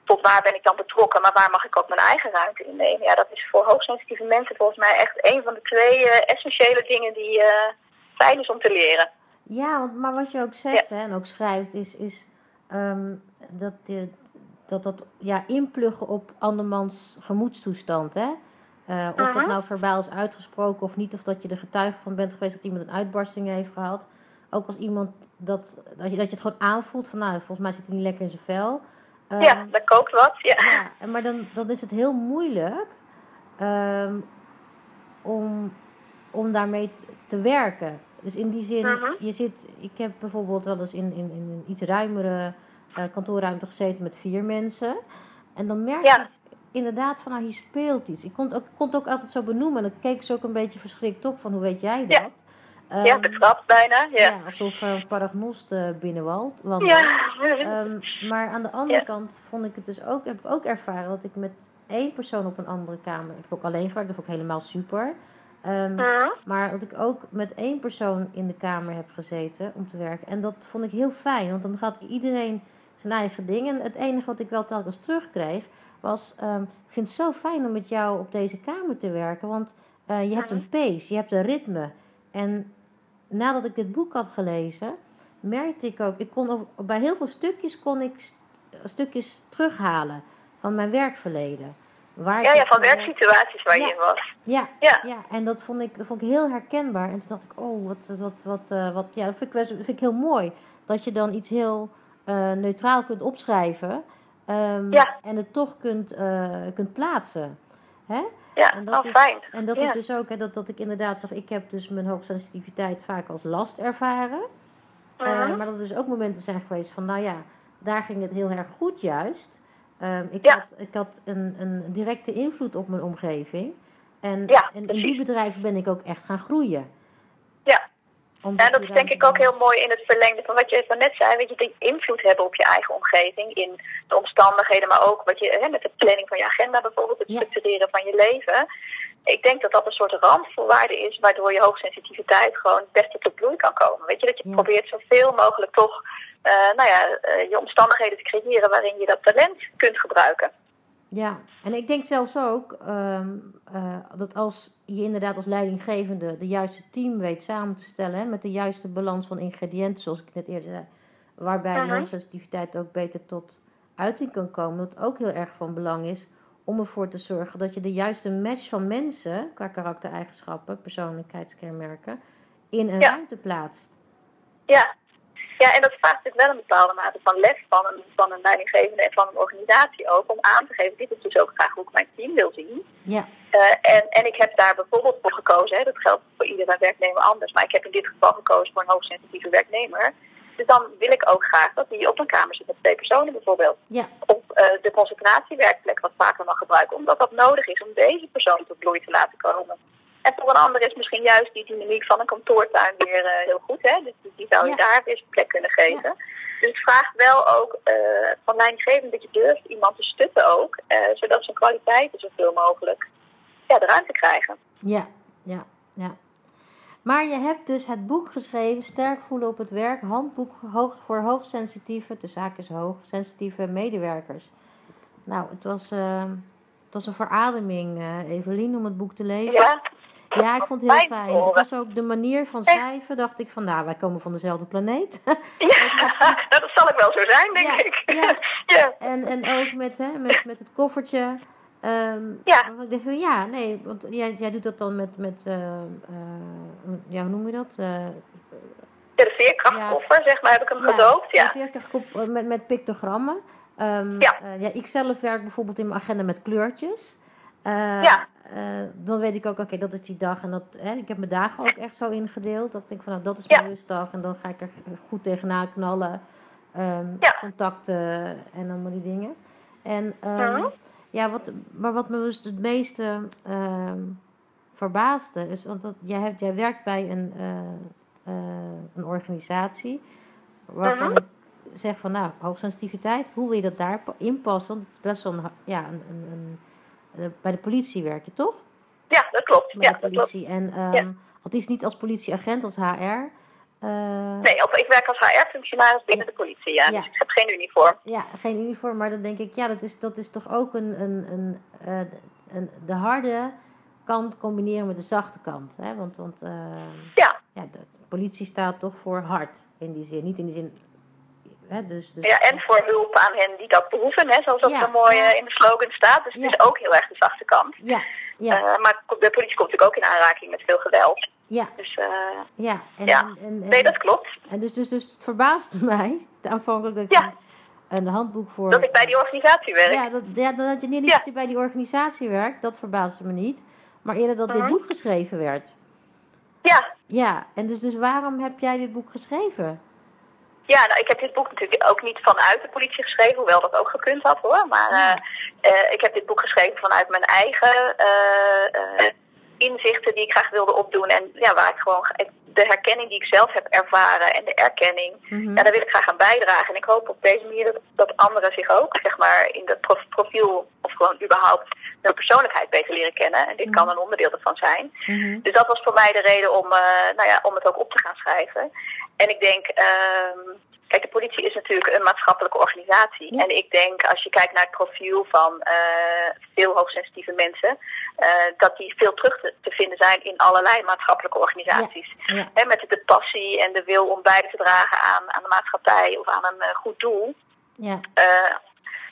tot waar ben ik dan betrokken, maar waar mag ik ook mijn eigen ruimte in nemen. Ja, dat is voor hoogsensitieve mensen volgens mij echt een van de twee essentiële dingen die fijn is om te leren. Ja, want, maar wat je ook zegt hè, en ook schrijft, is, is ehm, dat, dat dat ja, inpluggen op andermans gemoedstoestand. Hè? Uh, of dat nou verbaal is uitgesproken of niet, of dat je er getuige van bent geweest dat iemand een uitbarsting heeft gehad. Ook als iemand dat, dat, je, dat je het gewoon aanvoelt van nou, volgens mij zit hij niet lekker in zijn vel. ja, um, dat kookt wat. Ja. ja maar dan, dan is het heel moeilijk um, om, om daarmee te werken. Dus in die zin, mhm. je zit, ik heb bijvoorbeeld wel eens in, in, in een iets ruimere uh, kantoorruimte gezeten met vier mensen. En dan merk je inderdaad van, nou, hier speelt iets. Ik kon, het ook, kon het ook altijd zo benoemen. En dan keek ze ook een beetje verschrikt op van, hoe weet jij dat? Ja, um, ja betrapt bijna. Ja, ja alsof een uh, paragnost uh, binnenwalt. Ja. Um, maar aan de andere kant vond ik het dus ook, heb ik ook ervaren dat ik met één persoon op een andere kamer, ik heb ook alleen gewerkt, dat vond ik helemaal super. Um, Maar dat ik ook met één persoon in de kamer heb gezeten om te werken. En dat vond ik heel fijn, want dan gaat iedereen zijn eigen ding. En het enige wat ik wel telkens terugkreeg was: um, Ik vind het zo fijn om met jou op deze kamer te werken, want uh, je hebt een pace, je hebt een ritme. En nadat ik dit boek had gelezen, merkte ik ook, ik kon bij heel veel stukjes kon ik stukjes terughalen van mijn werkverleden. Waar ja, ja, van eh, werksituaties waar je in was. Ja, ja, ja. en dat vond, ik, dat vond ik heel herkenbaar. En toen dacht ik, oh, wat, wat, wat, uh, wat ja, dat vind ik, vind ik heel mooi. Dat je dan iets heel uh, neutraal kunt opschrijven. Um, ja. En het toch kunt, kunt plaatsen. Hè? Ja, en dat oh, is, fijn. En dat is dus ook hè, dat, dat ik inderdaad zag, ik heb dus mijn hoogsensitiviteit vaak als last ervaren. -huh. maar dat er dus ook momenten zijn geweest van, nou ja, daar ging het heel erg goed juist. Ehm, ik, had, ik had een, een directe invloed op mijn omgeving. En, en in die bedrijven ben ik ook echt gaan groeien. Ja. en dat is denk ik ook heel mooi in het verlengde van wat je even net zei. Weet je, die invloed hebben op je eigen omgeving. In de omstandigheden, maar ook wat je, hè, met de planning van je agenda bijvoorbeeld. Het structureren van je leven. Ik denk dat dat een soort randvoorwaarde is. Waardoor je hoogsensitiviteit gewoon het beste tot bloei kan komen. Weet je, dat je probeert zoveel mogelijk toch nou ja, uh, je omstandigheden te creëren waarin je dat talent kunt gebruiken. Ja, en ik denk zelfs ook um, uh, dat als je inderdaad als leidinggevende de juiste team weet samen te stellen, hè, met de juiste balans van ingrediënten, zoals ik net eerder zei, waarbij uh -huh. de mhm. hoogsensitiviteit ook beter tot uiting kan komen, dat ook heel erg van belang is om ervoor te zorgen dat je de juiste match van mensen, qua karaktereigenschappen, persoonlijkheidskenmerken, in een ruimte plaatst. Ja, ja, en dat vraagt natuurlijk wel een bepaalde mate van lef van een, van een leidinggevende en van een organisatie ook. Om aan te geven, dit is dus ook graag hoe ik mijn team wil zien. Ja. Uh, en, en ik heb daar bijvoorbeeld voor gekozen, hè, dat geldt voor iedere werknemer anders. Maar ik heb in dit geval gekozen voor een hoogsensitieve werknemer. Dus dan wil ik ook graag dat die op een kamer zit met twee personen bijvoorbeeld. Ja. Op uh, de concentratiewerkplek wat vaker mag gebruiken. Omdat dat nodig is om deze persoon tot bloei te laten komen. En voor een ander is misschien juist die dynamiek van een kantoortuin weer uh, heel goed. Hè? Dus die zou je ja. daar weer plek kunnen geven. Dus het vraagt wel ook uh, van leidinggevend dat je durft iemand te stutten ook. Uh, zodat zijn kwaliteiten zoveel mogelijk ja, de ruimte krijgen. Ja, ja, ja. Maar je hebt dus het boek geschreven, Sterk voelen op het werk, handboek voor hoogsensitieve, de zaak is hoog, sensitieve medewerkers. Nou, het was, uh, het was een verademing, Evelien, om het boek te lezen. Ja, ja, ik vond het heel fijn. Het was ook de manier van schrijven, dacht ik van, nou, wij komen van dezelfde planeet. Ja, dat zal ik wel zo zijn, denk ja, ik. Ja. ja. En, en ook met, hè, met, met het koffertje. Um, ja. Ik dacht van, ja, nee, want jij, jij doet dat dan met, met uh, uh, ja, hoe noem je dat? Uh, de veerkrachtkoffer, zeg maar, heb ik hem ja, gedoopt, ja. De veerkrachtkoffer met, met pictogrammen. Um, ja. ja, ik zelf werk bijvoorbeeld in mijn agenda met kleurtjes. Uh, ja. Uh, dan weet ik ook, oké, dat is die dag. En dat, hè, ik heb mijn dagen ook echt zo ingedeeld. Dat ik denk van, nou, dat is mijn ja. rustdag. En dan ga ik er goed tegenaan knallen. Um, ja. Contacten en allemaal die dingen. En um, uh -huh. ja, wat, maar wat me dus het meeste um, verbaasde, is want dat, jij, hebt, jij werkt bij een, uh, een organisatie waarvan -huh. ik zeg van, nou, hoogsensitiviteit, hoe wil je dat daar inpassen? Want het is best wel een, ja, een, een bij de politie werk je, toch? Ja, dat klopt. Bij ja, de politie. En um, ja. is niet als politieagent, als HR. nee, of, ik werk als HR-functionaris binnen de politie, ja. Dus ik heb geen uniform. Ja, geen uniform, maar dan denk ik, ja, dat is, dat is toch ook een, een, een, een de harde kant combineren met de zachte kant. Hè? Want, want ja. ja, de politie staat toch voor hard in die zin. Niet in die zin dus, dus... Ja, en voor hulp aan hen die dat behoeven, hè, zoals dat zo mooi in de slogan staat. Dus het is ook heel erg de zachte kant. Ja. Ja. Uh, maar de politie komt natuurlijk ook in aanraking met veel geweld. Ja. Dus, uh, ja. En, ja. En, en, nee, dat klopt. En dus, dus, dus het verbaasde mij aanvankelijk dat ja. je een handboek voor... Dat ik bij die organisatie werk. Ja, dat, ja, dat je niet dat je bij die organisatie werkt, dat verbaasde me niet. Maar eerder dat dit Mhm. boek geschreven werd. Ja. Ja, en dus, dus waarom heb jij dit boek geschreven? Ja, nou, ik heb dit boek natuurlijk ook niet vanuit de politie geschreven, hoewel dat ook gekund had hoor. Maar Ja. uh, uh, ik heb dit boek geschreven vanuit mijn eigen uh, inzichten die ik graag wilde opdoen. En ja, waar ik gewoon de herkenning die ik zelf heb ervaren en de erkenning, Mhm. ja, daar wil ik graag aan bijdragen. En ik hoop op deze manier dat, anderen zich ook, zeg maar, in dat prof, profiel of gewoon überhaupt hun persoonlijkheid beter leren kennen. En dit kan een onderdeel ervan zijn. Mhm. Dus dat was voor mij de reden om, nou ja, om het ook op te gaan schrijven. En ik denk, uh, kijk, de politie is natuurlijk een maatschappelijke organisatie. Ja. En ik denk, als je kijkt naar het profiel van uh, veel hoogsensitieve mensen, uh, dat die veel terug te, te, vinden zijn in allerlei maatschappelijke organisaties. Ja. Ja. He, met de passie en de wil om bij te dragen aan, aan de maatschappij of aan een uh, goed doel. Ja.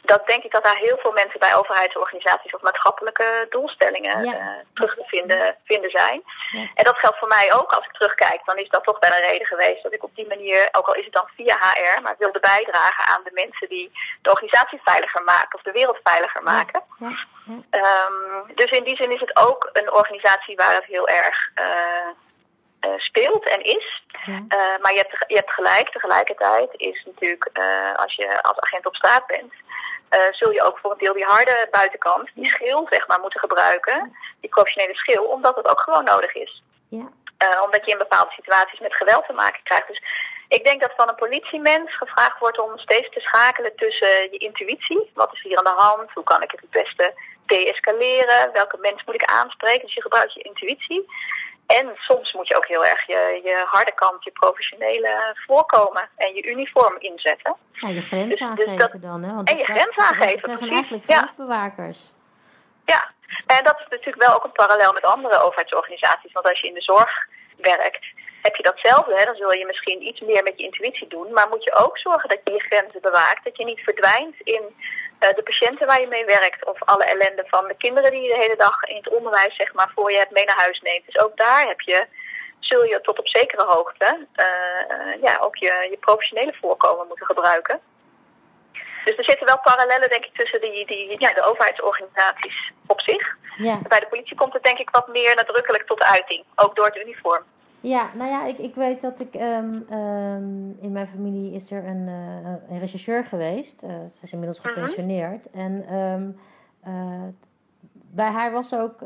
Dat denk ik dat daar heel veel mensen bij overheidsorganisaties of maatschappelijke doelstellingen Ja. uh, terug te vinden, vinden zijn. Ja. En dat geldt voor mij ook als ik terugkijk. Dan is dat toch wel een reden geweest dat ik op die manier, ook al is het dan via HR, maar wilde bijdragen aan de mensen die de organisatie veiliger maken of de wereld veiliger maken. Ja. Um, dus in die zin is het ook een organisatie waar het heel erg uh, uh, speelt en is. Ja. Uh, maar je hebt, je hebt gelijk, tegelijkertijd is natuurlijk als je als agent op straat bent, zul je ook voor een deel die harde buitenkant, die schil zeg maar, moeten gebruiken, die professionele schil, omdat het ook gewoon nodig is. Ja. Uh, omdat je in bepaalde situaties met geweld te maken krijgt. Dus ik denk dat van een politiemens gevraagd wordt om steeds te schakelen tussen je intuïtie, wat is hier aan de hand, hoe kan ik het het beste deescaleren, welke mens moet ik aanspreken, dus je gebruikt je intuïtie. En soms moet je ook heel erg je, je harde kant, je professionele voorkomen en je uniform inzetten. Ja, je grens Dus- dus aangeven dat- dan, hè? Want en je dat- grens aangeven, Dat zijn precies. eigenlijk. Ja, en dat is natuurlijk wel ook een parallel met andere overheidsorganisaties. Want als je in de zorg werkt, heb je datzelfde. Hè? Dan zul je misschien iets meer met je intuïtie doen. Maar moet je ook zorgen dat je je grenzen bewaakt. Dat je niet verdwijnt in uh, de patiënten waar je mee werkt. Of alle ellende van de kinderen die je de hele dag in het onderwijs zeg maar, voor je hebt mee naar huis neemt. Dus ook daar heb je, zul je tot op zekere hoogte uh, uh, ja, ook je, je professionele voorkomen moeten gebruiken. Dus er zitten wel parallellen, denk ik, tussen die, die, ja, de overheidsorganisaties op zich. Ja. Bij de politie komt het denk ik wat meer nadrukkelijk tot uiting, ook door het uniform. Ja, nou ja, ik, ik weet dat ik um, um, in mijn familie is er een, uh, een rechercheur geweest. Uh, ze is inmiddels gepensioneerd. Mm -hmm. En um, uh, bij haar was, ook,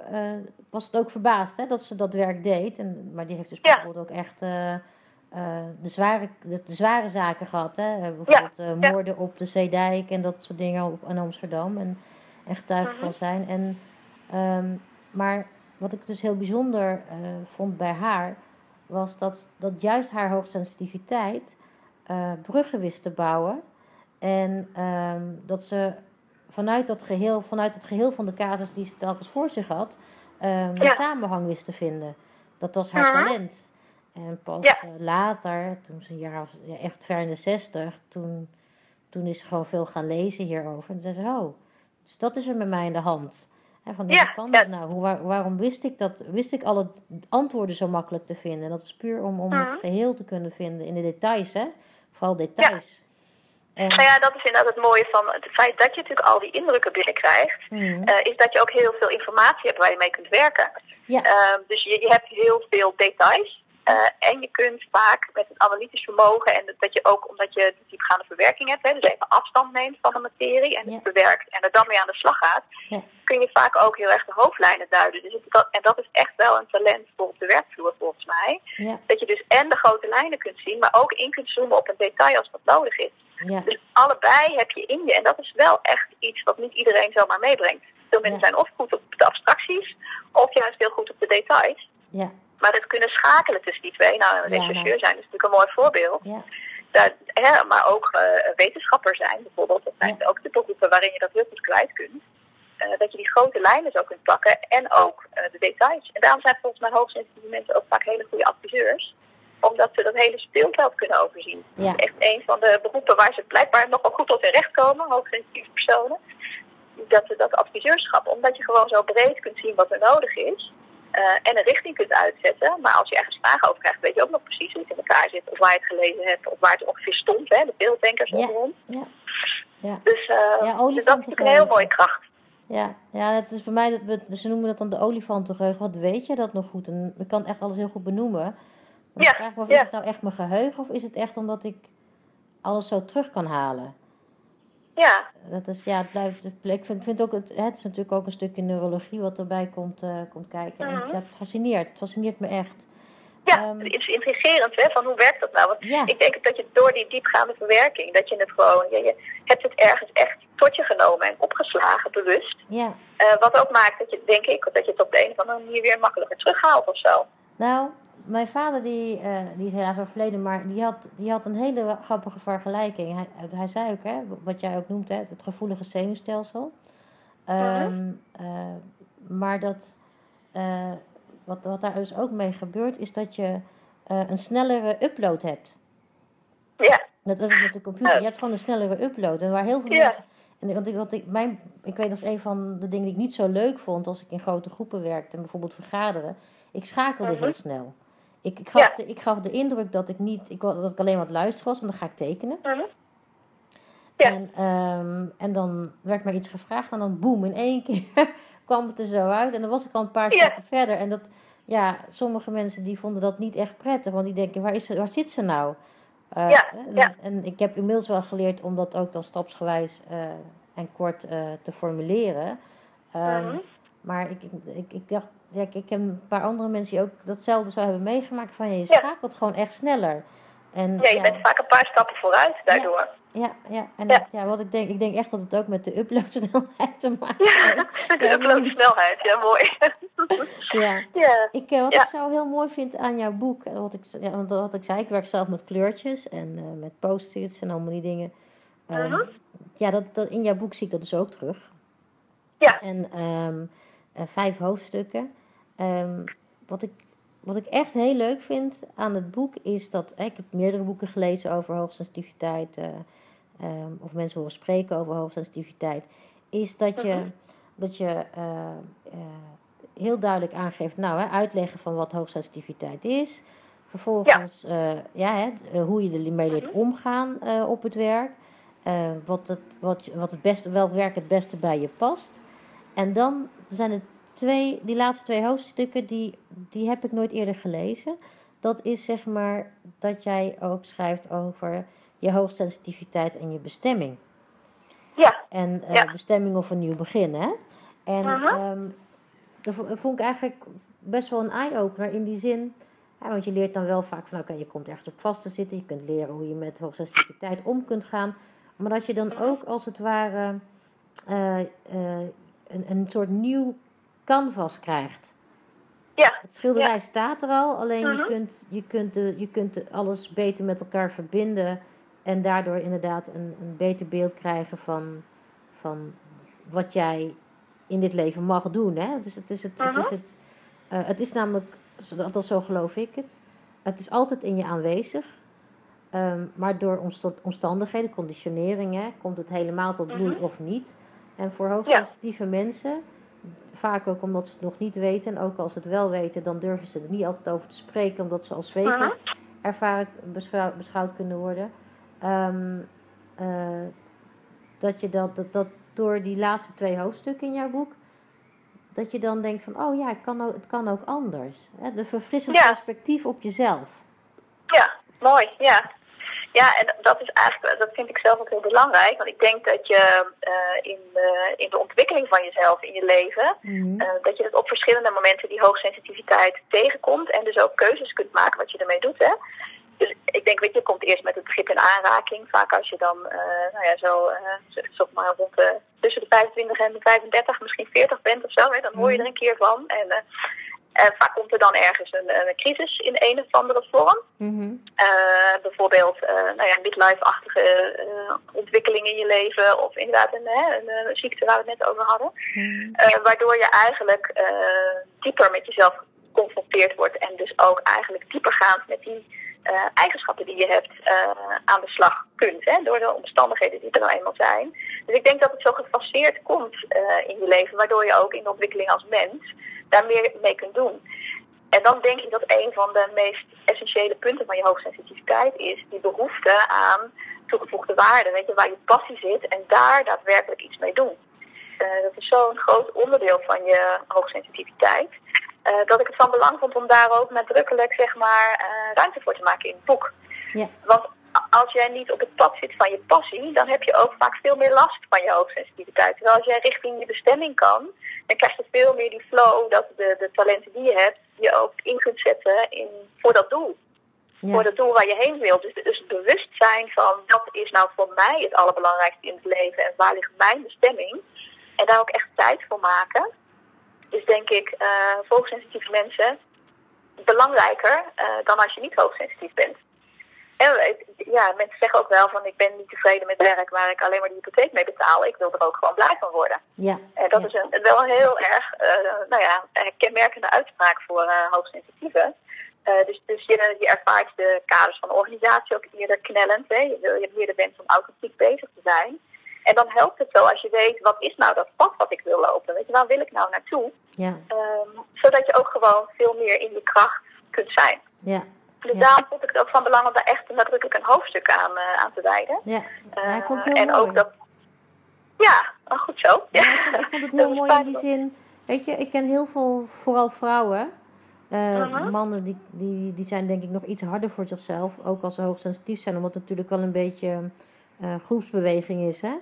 was het ook verbaasd hè, dat ze dat werk deed. En, maar die heeft dus ja. bijvoorbeeld ook echt de, zware, de, de, zware zaken gehad. Hè? Bijvoorbeeld ja. moorden op de Zeedijk en dat soort dingen op, in Amsterdam. En, en getuige -hmm. van zijn. En, maar wat ik dus heel bijzonder vond bij haar was dat, dat juist haar hoogsensitiviteit uh, bruggen wist te bouwen. En um, dat ze vanuit, dat geheel, vanuit het geheel van de casus die ze telkens voor zich had, um, ja. de samenhang wist te vinden. Dat was haar talent. En pas Ja. uh, later, toen ze een jaar of ja, echt ver in de zestig, toen, toen is ze gewoon veel gaan lezen hierover. En toen zei ze, oh, dus dat is er met mij in de hand. Hè, van, Ja, hoe kan ja. dat nou? Hoe, waar- waarom wist ik dat? Wist ik alle antwoorden zo makkelijk te vinden? En dat is puur om, om Mhm. het geheel te kunnen vinden in de details, hè? Vooral details. En, Nou ja, dat is inderdaad het mooie van het feit dat je natuurlijk al die indrukken binnenkrijgt. Mhm. Uh, is dat je ook heel veel informatie hebt waar je mee kunt werken. Ja. Uh, dus je, je hebt heel veel details. Uh, en je kunt vaak met het analytisch vermogen en dat je ook omdat je de diepgaande verwerking hebt, hè, dus even afstand neemt van de materie en Ja. het bewerkt en er dan mee aan de slag gaat, Ja. kun je vaak ook heel erg de hoofdlijnen duiden. Dus het, en dat is echt wel een talent voor op de werkvloer volgens mij. ja, Dat je dus en de grote lijnen kunt zien, maar ook in kunt zoomen op een detail als dat nodig is. Dus allebei heb je in je. En dat is wel echt iets wat niet iedereen zomaar meebrengt. Veel mensen zijn of goed op de abstracties, of juist heel goed op de details. ja, Maar het kunnen schakelen tussen die twee. Nou, een rechercheur nou. zijn is natuurlijk een mooi voorbeeld. Ja, Dat, hè, maar ook eh, wetenschapper zijn bijvoorbeeld. Dat zijn ook de beroepen waarin je dat heel goed kwijt kunt. Eh, dat je die grote lijnen zo kunt pakken en ook eh, de details. En daarom zijn volgens mij hoogsensitieve mensen ook vaak hele goede adviseurs. Omdat ze dat hele speelveld kunnen overzien. ja, Echt een van de beroepen waar ze blijkbaar nogal goed tot hun recht komen, hoogsensitieve personen. Dat, dat adviseurschap, omdat je gewoon zo breed kunt zien wat er nodig is. Eh, en een richting kunt uitzetten. Maar als je ergens vragen over krijgt, weet je ook nog precies hoe het in elkaar zit. Of waar je het gelezen hebt, of waar het ongeveer stond. Hè, de beelddenkers Ja. onderom. ja, ja. Dus, eh, Ja, dus dat is een heel mooie kracht. Ja, ja, dat is bij mij, dat, we- ze noemen dat dan de olifantengeheugen. Wat weet je dat nog goed? En ik kan echt alles heel goed benoemen. Maar Ja, ik vraag me af, is het nou echt mijn geheugen of is het echt omdat ik alles zo terug kan halen? Ja, Dat is, ja, het blijft, ik vind, vind ook, het, het is natuurlijk ook een stukje neurologie wat erbij komt, eh, komt kijken. En Mhm. het fascineert, het fascineert me echt. ja Ehm, het is intrigerend hè, van hoe werkt dat nou? Want Ja, ik denk dat je door die diepgaande verwerking, dat je het gewoon, je, je hebt het ergens echt tot je genomen en opgeslagen, bewust. ja. Eh, wat ook maakt dat je, denk ik, dat je het op de een of andere manier weer makkelijker terughaalt of zo. Nou, mijn vader die, eh, die is helaas overleden, maar die had, die had een hele grappige vergelijking. Hij, hij zei ook, hè, wat jij ook noemt, hè, het gevoelige zenuwstelsel. Ehm, eh, maar dat, eh, wat, wat daar dus ook mee gebeurt, is dat je een snellere upload hebt. Ja, Dat is met de computer. Oh. Je hebt gewoon een snellere upload. En waar heel veel Ja. mensen. En want ik, want ik, mijn, ik weet dat is een van de dingen die ik niet zo leuk vond als ik in grote groepen werkte en bijvoorbeeld vergaderen. Ik schakelde Mhm. heel snel. Ik, ik, gaf Ja. de, ik gaf de indruk dat ik niet, ik, dat ik alleen het luisteren was, en dan ga ik tekenen. Mhm. Ja. En, ehm, en dan werd mij iets gevraagd en dan boem, in één keer kwam het er zo uit. En dan was ik al een paar Ja. stappen verder. En dat, ja, sommige mensen die vonden dat niet echt prettig, want die denken, waar, is ze, waar zit ze nou? Eh, Ja, en, ja. en ik heb inmiddels wel geleerd om dat ook dan stapsgewijs eh, en kort eh, te formuleren. Ehm, Mhm. Maar ik, ik, ik, ik dacht, ja, ik, een paar andere mensen die ook datzelfde zo hebben meegemaakt. Van je Ja. schakelt gewoon echt sneller. En, ja, je bent vaak een paar stappen vooruit daardoor. ja, ja, en Ja. wat ik denk, ik denk echt dat het ook met de uploadsnelheid te maken Ja, heeft. de uploadsnelheid, ja mooi. Ja. ja, Ik, eh, wat ik zo heel mooi vind aan jouw boek, eh, wat ik, ja, wat ik zei, ik werk zelf met kleurtjes en eh, met post-its en allemaal die dingen. Mhm. Ja, dat, dat, in jouw boek zie ik dat dus ook terug. Ja. En ehm, eh, vijf hoofdstukken. Ehm, wat, ik, wat ik echt heel leuk vind aan het boek is dat, eh, ik heb meerdere boeken gelezen over hoogsensitiviteit, eh, ehm, of mensen horen spreken over hoogsensitiviteit, is dat je, dat je eh, eh, heel duidelijk aangeeft, nou, hè, uitleggen van wat hoogsensitiviteit is. Vervolgens ja. ja, hè, eh, hoe je ermee leert Mhm. omgaan eh, op het werk. eh, wat, het, wat, wat het beste, welk werk het beste bij je past. En dan zijn er twee, die laatste twee hoofdstukken, die, die heb ik nooit eerder gelezen. Dat is zeg maar dat jij ook schrijft over je hoogsensitiviteit en je bestemming. ja, En eh, Ja. bestemming of een nieuw begin, hè? En ehm, dat vo- vond ik eigenlijk best wel een eye-opener in die zin. Ja, want je leert dan wel vaak van, oké, je komt ergens op vast te zitten. Je kunt leren hoe je met hoogsensitiviteit om kunt gaan. Maar dat je dan Mhm. ook als het ware eh, eh, een, een soort nieuw canvas krijgt. ja, Het schilderij staat er al, alleen je Mhm. kunt, je kunt, de, je kunt de- alles beter met elkaar verbinden. En daardoor inderdaad een, een beter beeld krijgen van, van wat jij in dit leven mag doen. Hè? Dus het is, het, het, Mhm. is, het, eh, het is namelijk, althans zo geloof ik het, het is altijd in je aanwezig. Ehm, maar door omsta- omstandigheden, conditioneringen, komt het helemaal tot bloei Mhm. of niet. En voor hoogsensitieve mensen, vaak ook omdat ze het nog niet weten, en ook als ze het wel weten, dan durven ze er niet altijd over te spreken, omdat ze als zweverig Mhm. ervaren beschouwd, beschouwd kunnen worden. Ehm, eh, dat je dat, dat, dat door die laatste twee hoofdstukken in jouw boek, dat je dan denkt van, oh ja, het kan ook, het kan ook anders. Hè? De verfrissend Ja. perspectief op jezelf. ja, mooi, ja. Ja, en dat is eigenlijk, dat vind ik zelf ook heel belangrijk. Want ik denk dat je eh, in, de, in de ontwikkeling van jezelf in je leven, Mhm. eh, dat je dat op verschillende momenten die hoogsensitiviteit tegenkomt. En dus ook keuzes kunt maken wat je ermee doet. Hè? Dus ik denk, weet je, je komt eerst met het begrip in aanraking. Vaak als je dan, eh, nou ja, zo, zeg, maar rond de, tussen de 25 en de 35, misschien 40 bent of zo. Hè, dan hoor je er een keer van. En, En vaak komt er dan ergens een, een crisis in een of andere vorm. Mhm. Eh, bijvoorbeeld eh, nou ja, midlife-achtige eh, ontwikkeling in je leven. Of inderdaad een, een, eh, ziekte waar we het net over hadden. Mhm. Eh, waardoor je eigenlijk eh, dieper met jezelf geconfronteerd wordt. En dus ook eigenlijk diepergaand met die eh, eigenschappen die je hebt eh, aan de slag kunt. Hè, door de omstandigheden die er nou eenmaal zijn. Dus ik denk dat het zo gefaseerd komt eh, in je leven. Waardoor je ook in de ontwikkeling als mens daar meer mee kunt doen. En dan denk ik dat een van de meest essentiële punten van je hoogsensitiviteit is die behoefte aan toegevoegde waarde. Weet je, waar je passie zit en daar daadwerkelijk iets mee doen. Eh, dat is zo'n groot onderdeel van je hoogsensitiviteit. eh, dat ik het van belang vond om daar ook nadrukkelijk zeg maar, eh, ruimte voor te maken in het boek. Ja. Want als jij niet op het pad zit van je passie, dan heb je ook vaak veel meer last van je hoogsensitiviteit. Terwijl als jij richting je bestemming kan, dan krijg je veel meer die flow dat de, de talenten die je hebt, je ook in kunt zetten in, voor dat doel. Ja. Voor dat doel waar je heen wilt. Dus, dus het bewustzijn van dat is nou voor mij het allerbelangrijkste in het leven en waar ligt mijn bestemming. En daar ook echt tijd voor maken. Is denk ik eh voor hoogsensitieve mensen belangrijker eh, dan als je niet hoogsensitief bent. En eh, ja, mensen zeggen ook wel van ik ben niet tevreden met werk waar ik alleen maar de hypotheek mee betaal. Ik wil er ook gewoon blij van worden. Ja. En dat Ja. is een, wel een heel erg uh, nou ja, kenmerkende uitspraak voor uh, hoogsensitieven. Uh, dus dus je, je ervaart de kaders van de organisatie ook eerder knellend. Hè? Je, je hebt meer de wens om authentiek bezig te zijn. En dan helpt het zo als je weet, wat is nou dat pad wat ik wil lopen? Weet je, waar wil ik nou naartoe? Ja. Um, zodat je ook gewoon veel meer in je kracht kunt zijn. Ja. Dus Ja. daarom vond ik het ook van belang om daar echt nadrukkelijk een hoofdstuk aan, uh, aan te wijden. Ja. Ja, vond het heel en mooi. ook dat. Ja, oh, goed zo. Ja, ik, vond, het heel mooi in die zin. Weet je, ik ken heel veel, vooral vrouwen. eh, Mhm. Mannen die, die, die zijn denk ik nog iets harder voor zichzelf. Ook als ze hoogsensitief zijn. Omdat het natuurlijk wel een beetje eh, groepsbeweging is. Hè?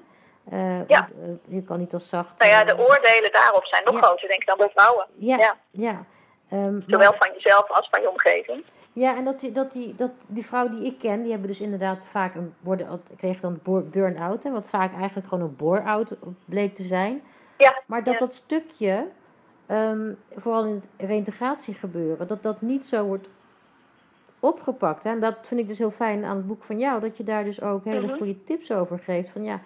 Eh, Ja. eh, je kan niet als zacht. Nou ja, eh, de oordelen daarop zijn nog Ja. groter, denk ik, dan bij vrouwen. Ja, Ja. ja. Ehm, Zowel maar- van jezelf als van je omgeving. Ja, en dat die, dat, die, dat die vrouw die ik ken, die hebben dus inderdaad vaak een, worden, kregen dan burn-out. Hè, wat vaak eigenlijk gewoon een bore-out bleek te zijn. Ja, Maar dat ja. dat stukje, ehm, vooral in het reintegratie gebeuren, dat dat niet zo wordt opgepakt. Hè. En dat vind ik dus heel fijn aan het boek van jou, dat je daar dus ook hele Mhm. goede tips over geeft. Van ja,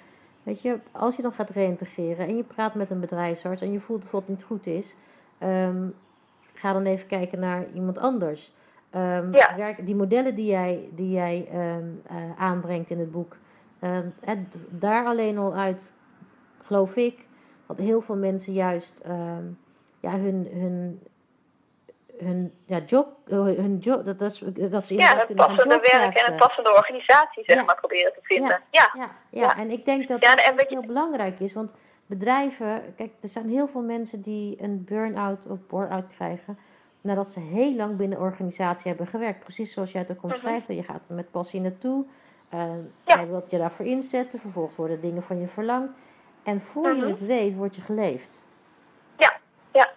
weet je, als je dan gaat reintegreren en je praat met een bedrijfsarts en je voelt dat het niet goed is, ehm, ga dan even kijken naar iemand anders. Ehm, Ja. werk, die modellen die jij, die jij ehm, eh, aanbrengt in het boek, ehm, het, daar alleen al uit, geloof ik, dat heel veel mensen juist ja, hun, hun, hun ja, job, eh, hun job dat, dat, is- dat ze Ja, het passende werk en een passende organisatie, zeg Ja. maar, proberen te vinden. Ja, Ja, ja, en ik denk dat Ja, dat en weet je- heel belangrijk is. Want bedrijven, kijk, er zijn heel veel mensen die een burn-out of bore-out krijgen. Nadat ze heel lang binnen een organisatie hebben gewerkt. Precies zoals jij het ook Mhm. omschrijft. Je gaat er met passie naartoe. eh, Ja. Jij wilt je daarvoor inzetten. Vervolgens worden dingen van je verlangd. En voor je Mhm. het weet, word je geleefd. Ja, ja.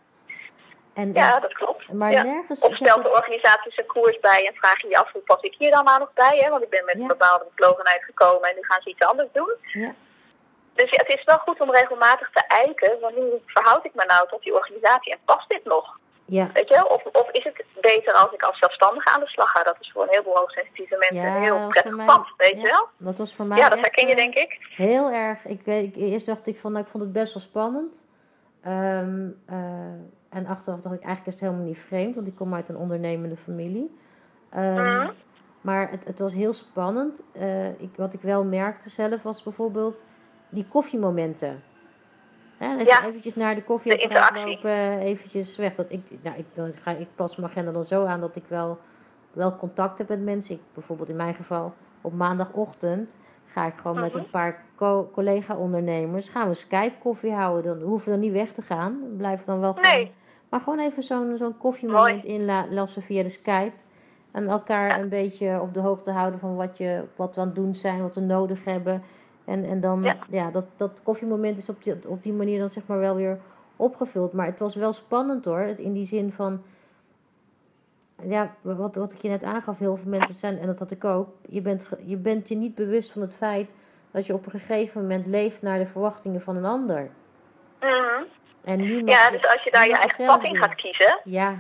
En, ja dat klopt. maar ja. nergens... Of stelt de organisatie zijn koers bij en vraag je je af hoe pas ik hier dan maar nog bij, hè? Want ik ben met Ja. een bepaalde bevlogenheid gekomen en nu gaan ze iets anders doen. Ja. Dus ja, het is wel goed om regelmatig te eiken van hoe verhoud ik me nou tot die organisatie en past dit nog? Ja, Weet je? Of, of is het beter als ik als zelfstandige aan de slag ga? Dat is voor een heleboel hoogsensitieve mensen Ja, een heel prettig mij- pad, weet ja. je wel? dat was voor mij Ja, dat herken je eh, denk ik. Heel erg. Ik, ik, eerst dacht ik van, nou, ik vond het best wel spannend. Ehm, eh, en achteraf dacht ik, eigenlijk is het helemaal niet vreemd, want ik kom uit een ondernemende familie. Ehm, Mhm. Maar het, het was heel spannend. Eh, ik, wat ik wel merkte zelf was bijvoorbeeld die koffiemomenten. Hè, even, Ja. eventjes naar de koffieapparaat interactie. lopen, eventjes weg. Dat ik, nou, ik, dan ga, ik pas mijn agenda dan zo aan dat ik wel, wel contact heb met mensen. Ik, bijvoorbeeld in mijn geval op maandagochtend ga ik gewoon met Mhm. een paar co- collega-ondernemers gaan we Skype koffie houden. Dan hoeven we dan niet weg te gaan. We blijven dan wel gewoon. Nee. Maar gewoon even zo'n zo'n koffiemoment inlassen via de Skype. En elkaar Ja. een beetje op de hoogte houden van wat, je, wat we aan het doen zijn, wat we nodig hebben. En, en dan, ja, Ja. dat, dat koffiemoment is op die, op die manier dan zeg maar wel weer opgevuld. Maar het was wel spannend hoor. Het, in die zin van, ja, wat, wat ik je net aangaf, heel veel mensen zijn, en dat had ik ook. Je bent, je bent je niet bewust van het feit dat je op een gegeven moment leeft naar de verwachtingen van een ander. Mhm. En nu Ja, dus als je daar je eigen pad in gaat kiezen, Ja,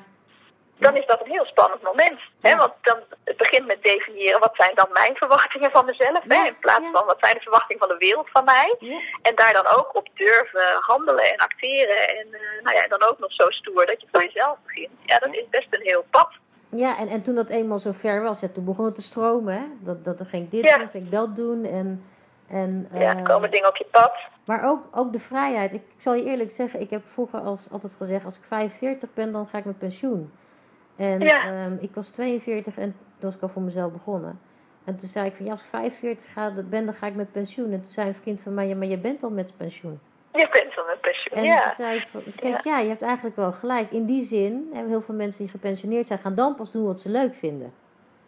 dan is dat een heel spannend moment. Hè? Want dan, het begint met definiëren wat zijn dan mijn verwachtingen van mezelf. Hè? In plaats van wat zijn de verwachtingen van de wereld van mij. En daar dan ook op durven handelen en acteren. En uh, nou ja, dan ook nog zo stoer dat je voor jezelf begint. Ja, dat is best een heel pad. Ja, en, en toen dat eenmaal zo ver was, ja, toen begon het te stromen. Hè? Dat, dat, dan ging ik dit doen, ging ik dat doen. En, en, ja, er komen dingen op je pad. Maar ook, ook de vrijheid. Ik, ik, zal je eerlijk zeggen, ik heb vroeger als, altijd gezegd... als ik 45 ben, dan ga ik met pensioen. En ehm, ik was 42 en toen was ik al voor mezelf begonnen. En toen zei ik van, ja, als ik 45 ga, ben, dan ga ik met pensioen. En toen zei een vriend van mij, ja, maar je bent al met pensioen. Je bent al met pensioen, en ja. toen zei ik, van, kijk, ja. je hebt eigenlijk wel gelijk. In die zin hebben heel veel mensen die gepensioneerd zijn, gaan dan pas doen wat ze leuk vinden.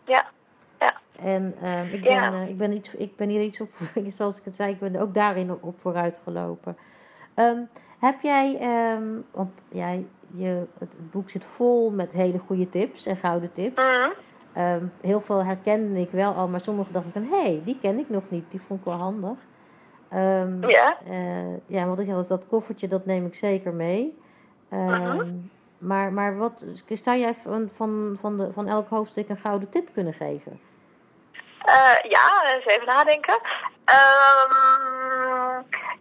Ja, ja. En uh, ik, ben, uh, ik, ben iets, ik ben hier iets op, zoals ik het zei, ik ben ook daarin op, op vooruit gelopen. Um, heb jij, um, want jij, je, het boek zit vol met hele goede tips en gouden tips. Mm. Um, heel veel herkende ik wel al, maar sommige dacht ik van, hé, hey, die ken ik nog niet, die vond ik wel handig. Um, ja? Uh, ja, want ik had dat koffertje, dat neem ik zeker mee. Um, maar, maar wat, zou jij van, van, van, de, van elk hoofdstuk een gouden tip kunnen geven? Uh, ja, eens even nadenken.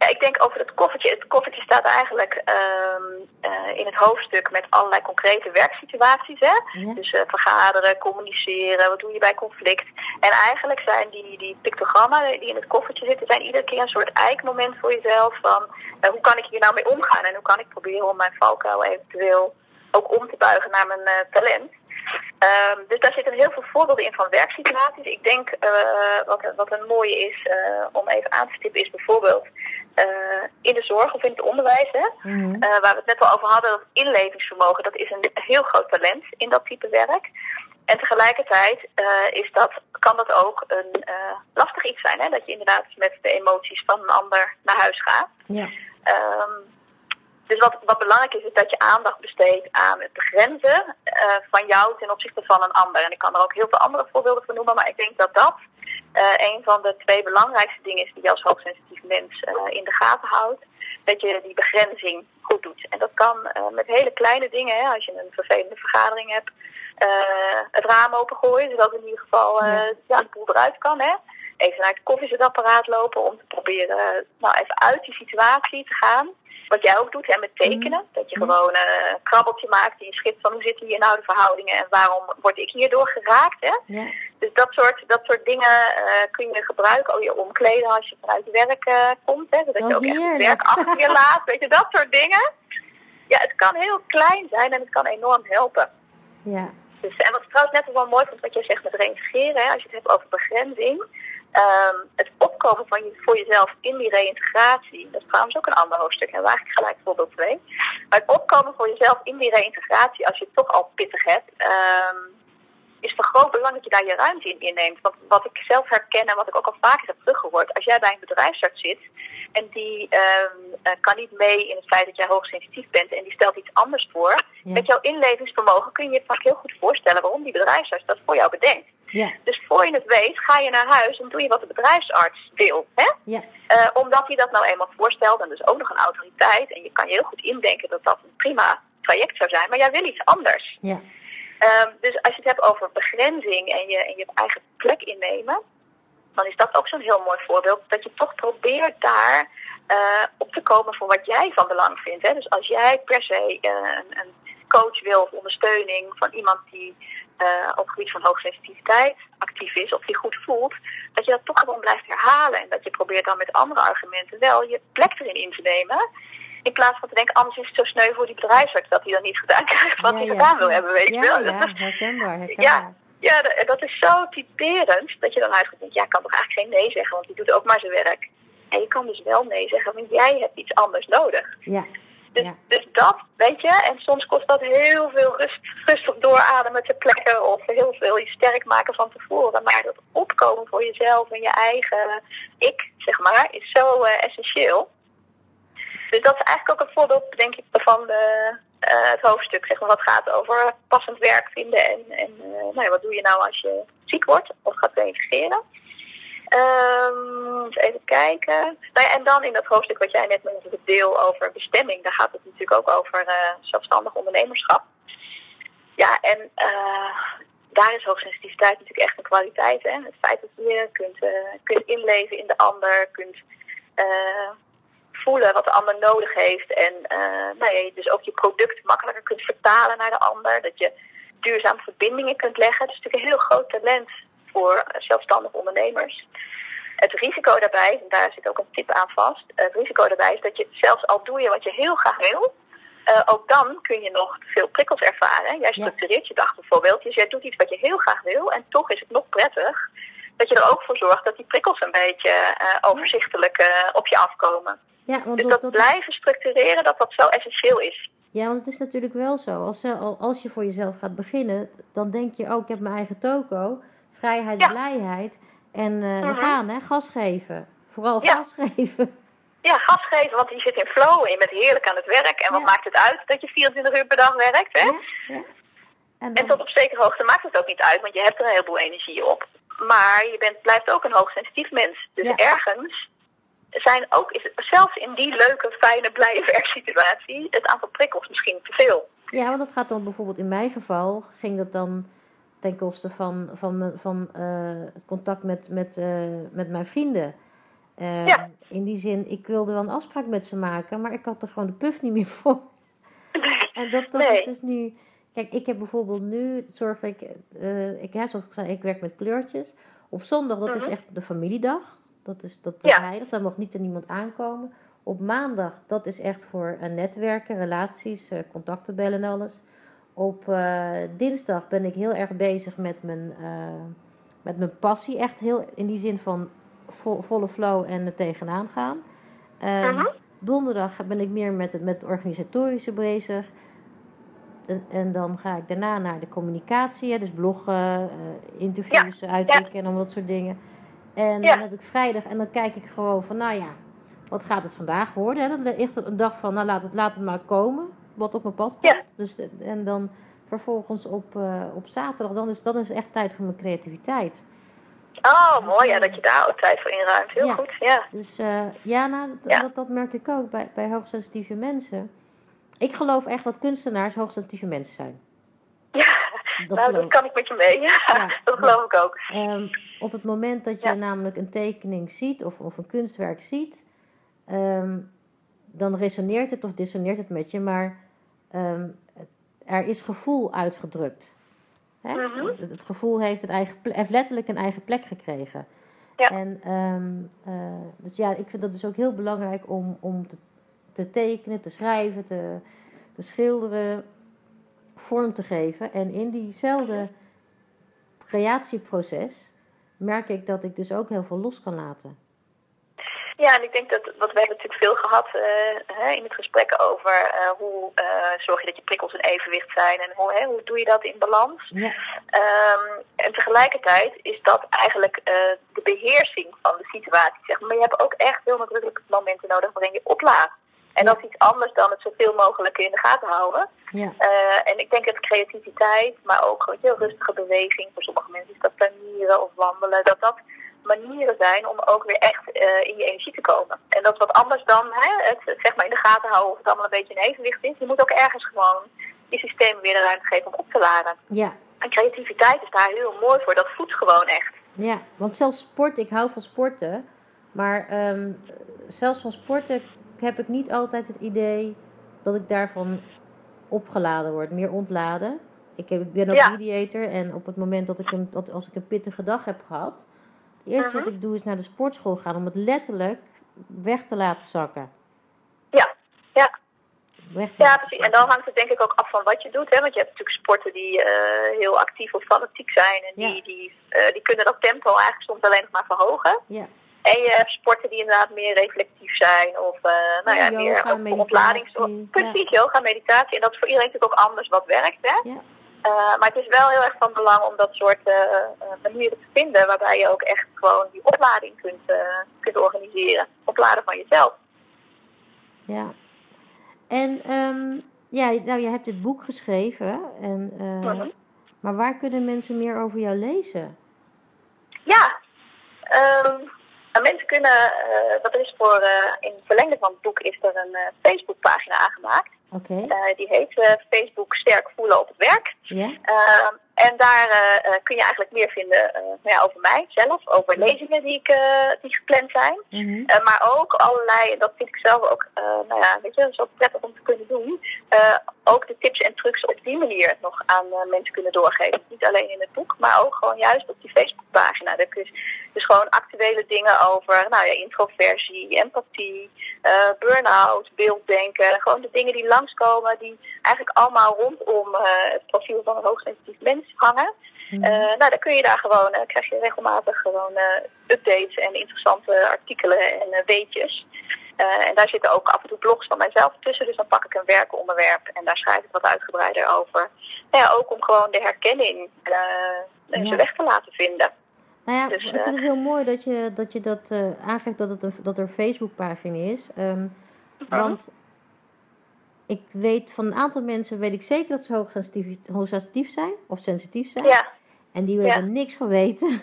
Ja, ik denk over het koffertje. Het koffertje staat eigenlijk um, uh, in het hoofdstuk met allerlei concrete werksituaties. Hè? Ja. Dus uh, vergaderen, communiceren, wat doe je bij conflict. En eigenlijk zijn die, die pictogrammen die in het koffertje zitten, zijn iedere keer een soort eikmoment voor jezelf. Van uh, hoe kan ik hier nou mee omgaan en hoe kan ik proberen om mijn valkuil eventueel ook om te buigen naar mijn talent. Um, dus daar zitten heel veel voorbeelden in van werksituaties. Ik denk uh, wat, wat een mooie is uh, om even aan te stippen is bijvoorbeeld uh, in de zorg of in het onderwijs. Hè, mm -hmm. waar we het net al over hadden, dat inlevingsvermogen, dat is een heel groot talent in dat type werk. En tegelijkertijd is dat, kan dat ook een lastig iets zijn. Hè, dat je inderdaad met de emoties van een ander naar huis gaat. Ja. Um, dus wat, wat belangrijk is, is dat je aandacht besteedt aan het begrenzen uh, van jou ten opzichte van een ander. En ik kan er ook heel veel andere voorbeelden van noemen, maar ik denk dat dat uh, een van de twee belangrijkste dingen is die je als hoogsensitief mens uh, in de gaten houdt. Dat je die begrenzing goed doet. En dat kan met hele kleine dingen, hè, als je een vervelende vergadering hebt, het raam opengooien, zodat in ieder geval ja. ja, de boel eruit kan. Hè. Even naar het koffiezetapparaat lopen om te proberen nou, even uit die situatie te gaan wat jij ook doet hè, met tekenen. Mm. Dat je gewoon uh, een krabbeltje maakt die je schikt van hoe zitten hier nou de verhoudingen en waarom word ik hierdoor geraakt. Hè? Ja. Dus dat soort, dat soort dingen uh, kun je gebruiken. Al je omkleden als je vanuit je werk uh, komt. Hè? Zodat Oh, je ook echt het werk achter je laat. Weet je, dat soort dingen. Ja, het kan heel klein zijn en het kan enorm helpen. Ja. Dus, en wat ik trouwens net wel mooi vond wat jij zegt met reintegreren. Hè? Als je het hebt over begrenzing. Um, het opkomen van je, voor jezelf in die reïntegratie, dat is trouwens ook een ander hoofdstuk, en waar ik gelijk voorbeeld 2. Maar het opkomen voor jezelf in die reïntegratie, als je het toch al pittig hebt, um, is van groot belang dat je daar je ruimte in inneemt. Want wat ik zelf herken en wat ik ook al vaker heb teruggehoord, als jij bij een bedrijfsarts zit en die um, uh, kan niet mee in het feit dat jij hoogsensitief bent en die stelt iets anders voor, Ja. met jouw inlevingsvermogen kun je je vaak heel goed voorstellen waarom die bedrijfsarts dat voor jou bedenkt. Ja. Dus voor je het weet, ga je naar huis en doe je wat de bedrijfsarts wil. Hè? Ja. Uh, omdat hij dat nou eenmaal voorstelt en dus ook nog een autoriteit. En je kan je heel goed indenken dat dat een prima traject zou zijn, maar jij wil iets anders. Ja. Um, dus als je het hebt over begrenzing en je, en je eigen plek innemen, dan is dat ook zo'n heel mooi voorbeeld. Dat je toch probeert daar uh, op te komen voor wat jij van belang vindt. Hè? Dus als jij per se uh, een, een coach wil of ondersteuning van iemand die uh, op het gebied van hoogsensitiviteit actief is of die goed voelt, dat je dat toch gewoon blijft herhalen. En dat je probeert dan met andere argumenten wel je plek erin in te nemen. In plaats van te denken, anders is het zo sneu voor die bedrijfsarts dat hij dan niet gedaan krijgt wat Ja, hij ja. gedaan wil hebben, weet Ja, je wel. ja, herkenbaar, herkenbaar. Ja. ja, dat- is zo typerend dat je dan uitgaat denkt, ja, ik kan toch eigenlijk geen nee zeggen, want die doet ook maar zijn werk. En je kan dus wel nee zeggen, want jij hebt iets anders nodig. Ja. Dus, Ja. dus dat, weet je, en soms kost dat heel veel rust, rustig doorademen ter plekke of heel veel je sterk maken van tevoren. Maar dat opkomen voor jezelf en je eigen ik, zeg maar, is zo uh, essentieel. Dus dat is eigenlijk ook een voorbeeld, denk ik, van de, uh, het hoofdstuk, zeg maar, wat gaat over passend werk vinden en, en uh, nou ja, wat doe je nou als je ziek wordt of gaat reïntegreren. Eens even kijken. Nou ja, en dan in dat hoofdstuk wat jij net met het deel over bestemming, daar gaat het natuurlijk ook over uh, zelfstandig ondernemerschap. Ja, en uh, daar is hoogsensitiviteit natuurlijk echt een kwaliteit. Hè? Het feit dat je kunt, uh, kunt inleven in de ander, kunt voelen wat de ander nodig heeft. En nou ja, dus ook je product makkelijker kunt vertalen naar de ander. Dat je duurzame verbindingen kunt leggen. Dat is natuurlijk een heel groot talent voor zelfstandige ondernemers. Het risico daarbij, en daar zit ook een tip aan vast. Het risico daarbij is dat je zelfs al doe je wat je heel graag wil uh, ook dan kun je nog veel prikkels ervaren. Jij structureert je dag bijvoorbeeld. Dus jij doet iets wat je heel graag wil. En toch is het nog prettig dat je er ook voor zorgt dat die prikkels een beetje uh, overzichtelijk uh, op je afkomen. Ja, want dus dat, dat, blijven structureren, dat dat zo essentieel is. Ja, want het is natuurlijk wel zo. Als, als je voor jezelf gaat beginnen, dan denk je oh, ik heb mijn eigen toko. Vrijheid, ja. blijheid. En uh, we gaan, hè, gas geven. Vooral gas geven ja, gas geven, want je zit in flow en je bent heerlijk aan het werk. En wat maakt het uit dat je 24 uur per dag werkt, hè? Ja, en, en, tot op zekere hoogte maakt het ook niet uit, want je hebt er een heleboel energie op. Maar je bent, blijft ook een hoogsensitief mens. Dus ergens zijn ook, is het, zelfs in die leuke, fijne, blije werksituatie, het aantal prikkels misschien te veel. Ja, want dat gaat dan bijvoorbeeld in mijn geval, ging dat dan ten koste van, van, van het contact met, met, uh, met mijn vrienden. Uh, ja. In die zin, ik wilde wel een afspraak met ze maken, maar ik had er gewoon de puff niet meer voor. en dat, dat is dus nu. Kijk, ik heb bijvoorbeeld nu, zorg ik, uh, ik zoals ik zei, ik werk met kleurtjes. Op zondag, dat is mhm. echt de familiedag. Dat is, dat heilig, daar mag niet er niemand aankomen. Op maandag, dat is echt voor uh, netwerken, relaties, contacten bellen en alles. Op uh, dinsdag ben ik heel erg bezig met mijn, met mijn passie. Echt heel in die zin van volle flow en er tegenaan gaan. Um, Donderdag ben ik meer met het, met het organisatorische bezig. En, en, dan ga ik daarna naar de communicatie, dus bloggen, uh, interviews ja. uitpikken en al dat soort dingen. En dan heb ik vrijdag en dan kijk ik gewoon van, nou ja, wat gaat het vandaag worden? Hè? Dan is het een dag van, nou laat het, laat het maar komen, wat op mijn pad komt. Dus, en dan vervolgens op, uh, op zaterdag, dan is, dan is echt tijd voor mijn creativiteit. Oh, mooi ja, dat je daar ook tijd voor inruimt. Heel goed, ja. Dus uh, ja, nou, dat, dat, merk ik ook bij, bij hoogsensitieve mensen. Ik geloof echt dat kunstenaars hoogsensitieve mensen zijn. Ja, dat nou, dat kan ik met je mee. Ja, dat geloof ik ook. Um, op het moment dat je namelijk een tekening ziet of, of een kunstwerk ziet, um, dan resoneert het of dissoneert het met je, maar um, er is gevoel uitgedrukt. Hè? Mhm. het, gevoel heeft, eigen heeft letterlijk een eigen plek gekregen. Ja. En, um, uh, dus ja, ik vind dat dus ook heel belangrijk om, om te, te tekenen, te schrijven, te, te schilderen, vorm te geven. En in diezelfde creatieproces merk ik dat ik dus ook heel veel los kan laten. Ja, en ik denk dat, wat we hebben natuurlijk veel gehad uh, in het gesprek over uh, hoe uh, zorg je dat je prikkels in evenwicht zijn en hoe, hoe doe je dat in balans. Ja. Um, en tegelijkertijd is dat eigenlijk de beheersing van de situatie. Zeg maar. maar je hebt ook echt heel nadrukkelijk momenten nodig waarin je oplaadt. En dat is iets anders dan het zoveel mogelijk in de gaten houden. Ja. en ik denk dat creativiteit, maar ook heel rustige beweging, voor sommige mensen is dat tuinieren of wandelen, dat dat manieren zijn om ook weer echt uh, in je energie te komen. En dat is wat anders dan hè, het, zeg maar in de gaten houden of het allemaal een beetje in evenwicht is. Je moet ook ergens gewoon je systeem weer de ruimte geven om op te laden. Ja. En creativiteit is daar heel mooi voor. Dat voedt gewoon echt. Ja, want zelfs sport, ik hou van sporten. Maar um, zelfs van sporten heb ik niet altijd het idee dat ik daarvan opgeladen word, meer ontladen. Ik, heb, ik ben ook mediator en op het moment dat ik een, dat als ik een pittige dag heb gehad, het eerste wat mhm. ik doe is naar de sportschool gaan om het letterlijk weg te laten zakken. Ja, ja. ja, precies. En dan hangt het denk ik ook af van wat je doet. Hè? Want je hebt natuurlijk sporten die uh, heel actief of fanatiek zijn. En die, die, uh, die kunnen dat tempo eigenlijk soms alleen nog maar verhogen. Ja. En je hebt sporten die inderdaad meer reflectief zijn. Of uh, nou ja, ja meer opladings... Precies, ja. yoga, meditatie. En dat is voor iedereen natuurlijk ook anders wat werkt. Hè? Ja. Uh, maar het is wel heel erg van belang om dat soort uh, manieren te vinden waarbij je ook echt gewoon die oplading kunt, uh, kunt organiseren. Opladen van jezelf. Ja. En um, ja, nou, je hebt dit boek geschreven. En, -huh. Maar waar kunnen mensen meer over jou lezen? Ja, um, mensen kunnen, er is voor, in het verlengde van het boek is er een Facebookpagina aangemaakt. Oké. Eh, die heet eh, Facebook Sterk Voelen op het Werk. Ja? Ehm, en daar eh, eh, kun je eigenlijk meer vinden eh, nou ja, over mij zelf, over lezingen die, ik, die gepland zijn. Mhm. Maar ook allerlei, dat vind ik zelf ook, nou ja, weet je, zo prettig om te kunnen doen. ook de tips en trucs op die manier nog aan mensen kunnen doorgeven. Niet alleen in het boek, maar ook gewoon juist op die Facebookpagina. Daar kun je dus gewoon actuele dingen over, nou ja, introversie, empathie, eh burn-out, beelddenken. Gewoon de dingen die langskomen, die eigenlijk allemaal rondom eh, het profiel van een hoogsensitief mens hangen. Mhm. Eh, nou, dan kun je daar gewoon, eh, krijg je regelmatig gewoon eh, updates en interessante artikelen en weetjes. En daar zitten ook af en toe blogs van mijzelf tussen, dus dan pak ik een werkonderwerp en daar schrijf ik wat uitgebreider over. Nou ja, ook om gewoon de herkenning eh Ja. weg te laten vinden. Nou ja, Dus, ik vind het heel mooi dat je dat, je dat aangeeft dat, het een, dat er een Facebookpagina is. Ehm, Want ik weet van een aantal mensen, weet ik zeker dat ze hoogsensitief, hoogsensitief zijn of sensitief zijn. Ja, En die willen Ja. er niks van weten.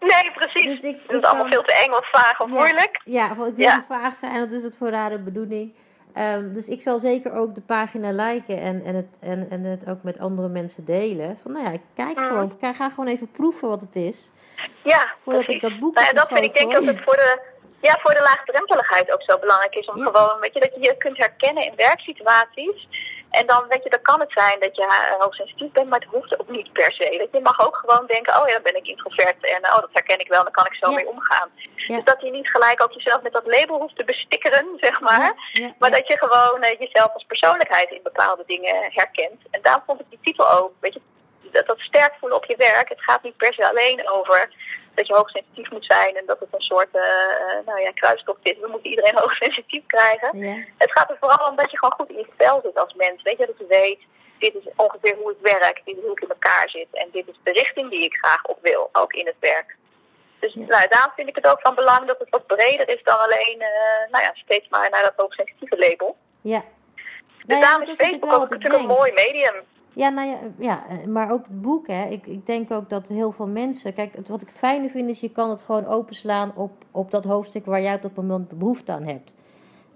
nee, precies. Dus ik- het is allemaal kan- veel te eng of vaag of Ja. moeilijk. Ja, want ik wil Ja. vaag zijn, dat is het voor rare bedoeling. Ehm, dus ik zal zeker ook de pagina liken en, en, het, en, en het ook met andere mensen delen. Van nou ja, ik kijk Mhm. gewoon, ik ga gewoon even proeven wat het is. Ja, Voordat precies. ik dat boek nou, en dat vind ik denk dat het voor de, ja, voor de laagdrempeligheid ook zo belangrijk is. Om Ja. gewoon, weet je, dat je je kunt herkennen in werksituaties. En dan, weet je, dan kan het zijn dat je eh, hoogsensitief bent, maar het hoeft ook niet per se. Dat je mag ook gewoon denken, oh ja, dan ben ik introvert en oh, dat herken ik wel, dan kan ik zo Ja. mee omgaan. Ja. Dus dat je niet gelijk ook jezelf met dat label hoeft te bestikkeren, zeg maar. Maar dat je gewoon eh, jezelf als persoonlijkheid in bepaalde dingen herkent. En daarom vond ik die titel ook, weet je, dat, dat sterk voelen op je werk. Het gaat niet per se alleen over dat je hoogsensitief moet zijn en dat het een soort eh, nou ja, kruistocht is. We moeten iedereen hoogsensitief krijgen. Ja, Het gaat er vooral om dat je gewoon goed in je vel zit als mens. Weet je, dat je weet, dit is ongeveer hoe ik werk, dit is hoe ik in elkaar zit. En dit is de richting die ik graag op wil, ook in het werk. Dus Ja. nou, daarom vind ik het ook van belang dat het wat breder is dan alleen eh, nou ja, steeds maar naar dat hoogsensitieve label. ja. Dus Nou ja, daarom dat is Facebook ook natuurlijk een mooi medium. Ja, nou ja, ja, eh, maar ook het boek, hè. Ik, ik denk ook dat heel veel mensen... Kijk, het, wat ik het fijne vind is, je kan het gewoon openslaan op, op dat hoofdstuk waar jij op dat moment behoefte aan hebt.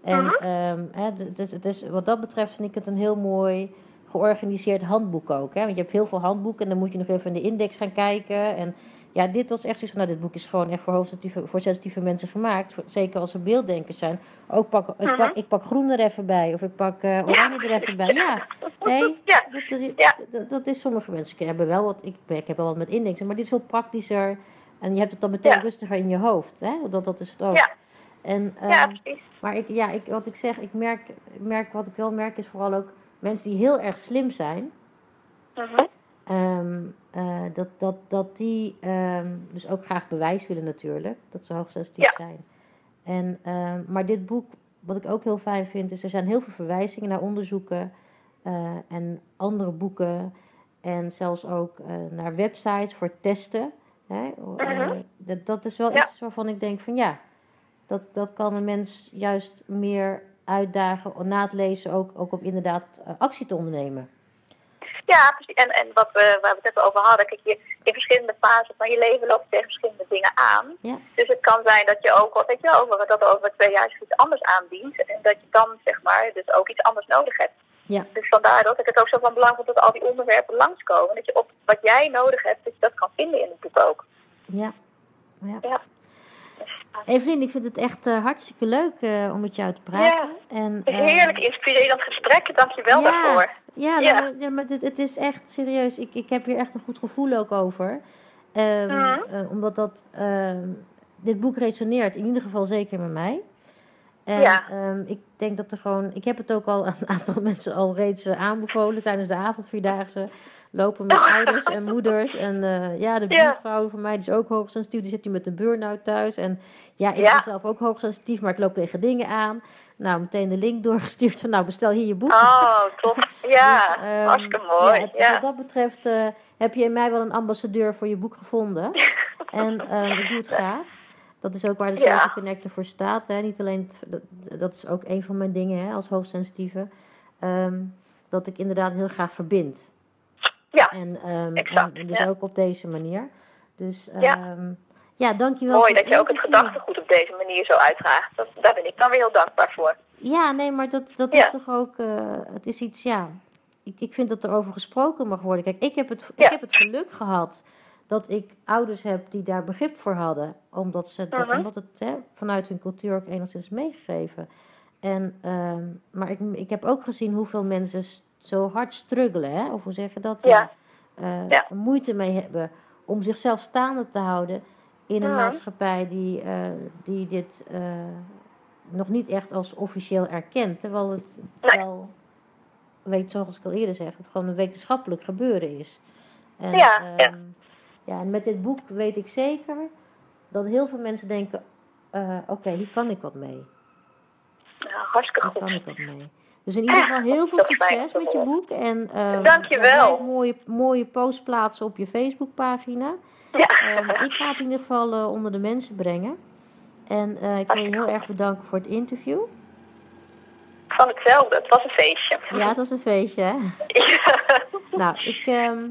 En ehm, hè, het is, wat dat betreft vind ik het een heel mooi georganiseerd handboek ook. Hè? Want je hebt heel veel handboeken en dan moet je nog even in de index gaan kijken. En ja, dit was echt zoiets van, nou, dit boek is gewoon echt voor, hoogsensitieve, voor sensitieve mensen gemaakt. Zeker als ze beelddenkers zijn. Ook pak, ik, Mhm. pak, ik pak groen er even bij, of ik pak eh oranje er even bij. Ja, nee, Ja. dat, dat, dat, dat is sommige mensen hebben wel wat, ik, ik heb wel wat met indexen, maar dit is veel praktischer. En je hebt het dan meteen Ja. rustiger in je hoofd. Hè? Dat, dat is het ook. Ja. En, Ja, ehm, precies. maar ik, ja, ik, wat ik zeg, ik merk, merk, wat ik wel merk is vooral ook mensen die heel erg slim zijn. Mhm. Ehm, eh, dat, dat, dat die ehm, dus ook graag bewijs willen natuurlijk. Dat ze hoogsensitief Ja. zijn. En, ehm, maar dit boek, wat ik ook heel fijn vind, is er zijn heel veel verwijzingen naar onderzoeken. eh, en andere boeken. En zelfs ook eh, naar websites voor testen. Hè? Mhm. dat, dat is wel Ja. iets waarvan ik denk van ja, dat, dat kan een mens juist meer uitdagen na het lezen ook, ook op inderdaad actie te ondernemen. Ja, precies. En, en wat we, waar we het net over hadden, kijk, je, in verschillende fasen van je leven loop je tegen verschillende dingen aan. Ja. Dus het kan zijn dat je ook, wat weet je, over, dat over twee jaar iets anders aandient. En dat je dan, zeg maar, dus ook iets anders nodig hebt. Ja. Dus vandaar dat ik het ook zo van belang vond dat al die onderwerpen langskomen. Dat je op wat jij nodig hebt, dat je dat kan vinden in het boek ook. Ja. ja. Ja. Evelien, ik vind het echt eh, hartstikke leuk eh, om met jou te praten. En, Een eh, heerlijk inspirerend gesprek, dankjewel ja, daarvoor. Ja, Ja. nou, ja, maar het, het is echt serieus. Ik, ik heb hier echt een goed gevoel ook over. Ehm, Mhm. omdat dat, ehm, dit boek resoneert in ieder geval zeker met mij. En Ja. ehm, ik denk dat er gewoon... Ik heb het ook al aan een aantal mensen al reeds aanbevolen tijdens de avondvierdaagse. Lopen met ouders en moeders. En eh, ja, de Ja. buurvrouw van mij die is ook hoogsensitief. Die zit nu met een burn-out thuis. En ja, ik Ja. ben zelf ook hoogsensitief, maar ik loop tegen dingen aan. Nou, meteen de link doorgestuurd van nou, bestel hier je boek. Oh, top. Ja, Dus, ehm, hartstikke mooi. Ja, Wat dat betreft eh, heb je in mij wel een ambassadeur voor je boek gevonden. En ehm, ik doe het graag. Dat is ook waar de. Social Connector voor staat. Hè. Niet alleen, dat, dat is ook een van mijn dingen hè, als hoogsensitieve. Ehm, dat ik inderdaad heel graag verbind. Ja, En, ehm, exact, en dus ja. ook op deze manier. Dus Ja. ehm, Ja, dankjewel. Mooi dat je ook het gedachtegoed op deze manier zo uitdraagt. Dat, daar ben ik dan weer heel dankbaar voor. Ja, nee, maar dat, dat Ja. is toch ook, eh, het is iets, ja, ik, ik vind dat er over gesproken mag worden. Kijk, ik heb, het, ik heb het geluk gehad dat ik ouders heb die daar begrip voor hadden. Omdat, ze, dat, Mhm. omdat het hè, vanuit hun cultuur ook enigszins meegegeven. En, ehm, maar ik, ik heb ook gezien hoeveel mensen zo hard struggelen, hè, of hoe zeg je dat? Ja. eh, Ja. moeite mee hebben om zichzelf staande te houden in een Mhm. maatschappij die, eh, die dit eh, nog niet echt als officieel erkent. Terwijl het Nee. wel, weet, zoals ik al eerder zeg, het gewoon een wetenschappelijk gebeuren is. En, Ja, ehm, ja. ja, en met dit boek weet ik zeker dat heel veel mensen denken: eh, oké, hier kan ik wat mee. Ja, hartstikke Hier kan goed. ik wat mee. Dus in ieder geval heel veel succes met je boek. En, ehm, Dankjewel. mooie, mooie posts plaatsen op je Facebookpagina. Ja. Ehm, ik ga het in ieder geval eh, onder de mensen brengen. En eh, ik wil je heel erg bedanken voor het interview. Van hetzelfde. Het was een feestje. Ja, het was een feestje, hè? Nou, ik, ehm,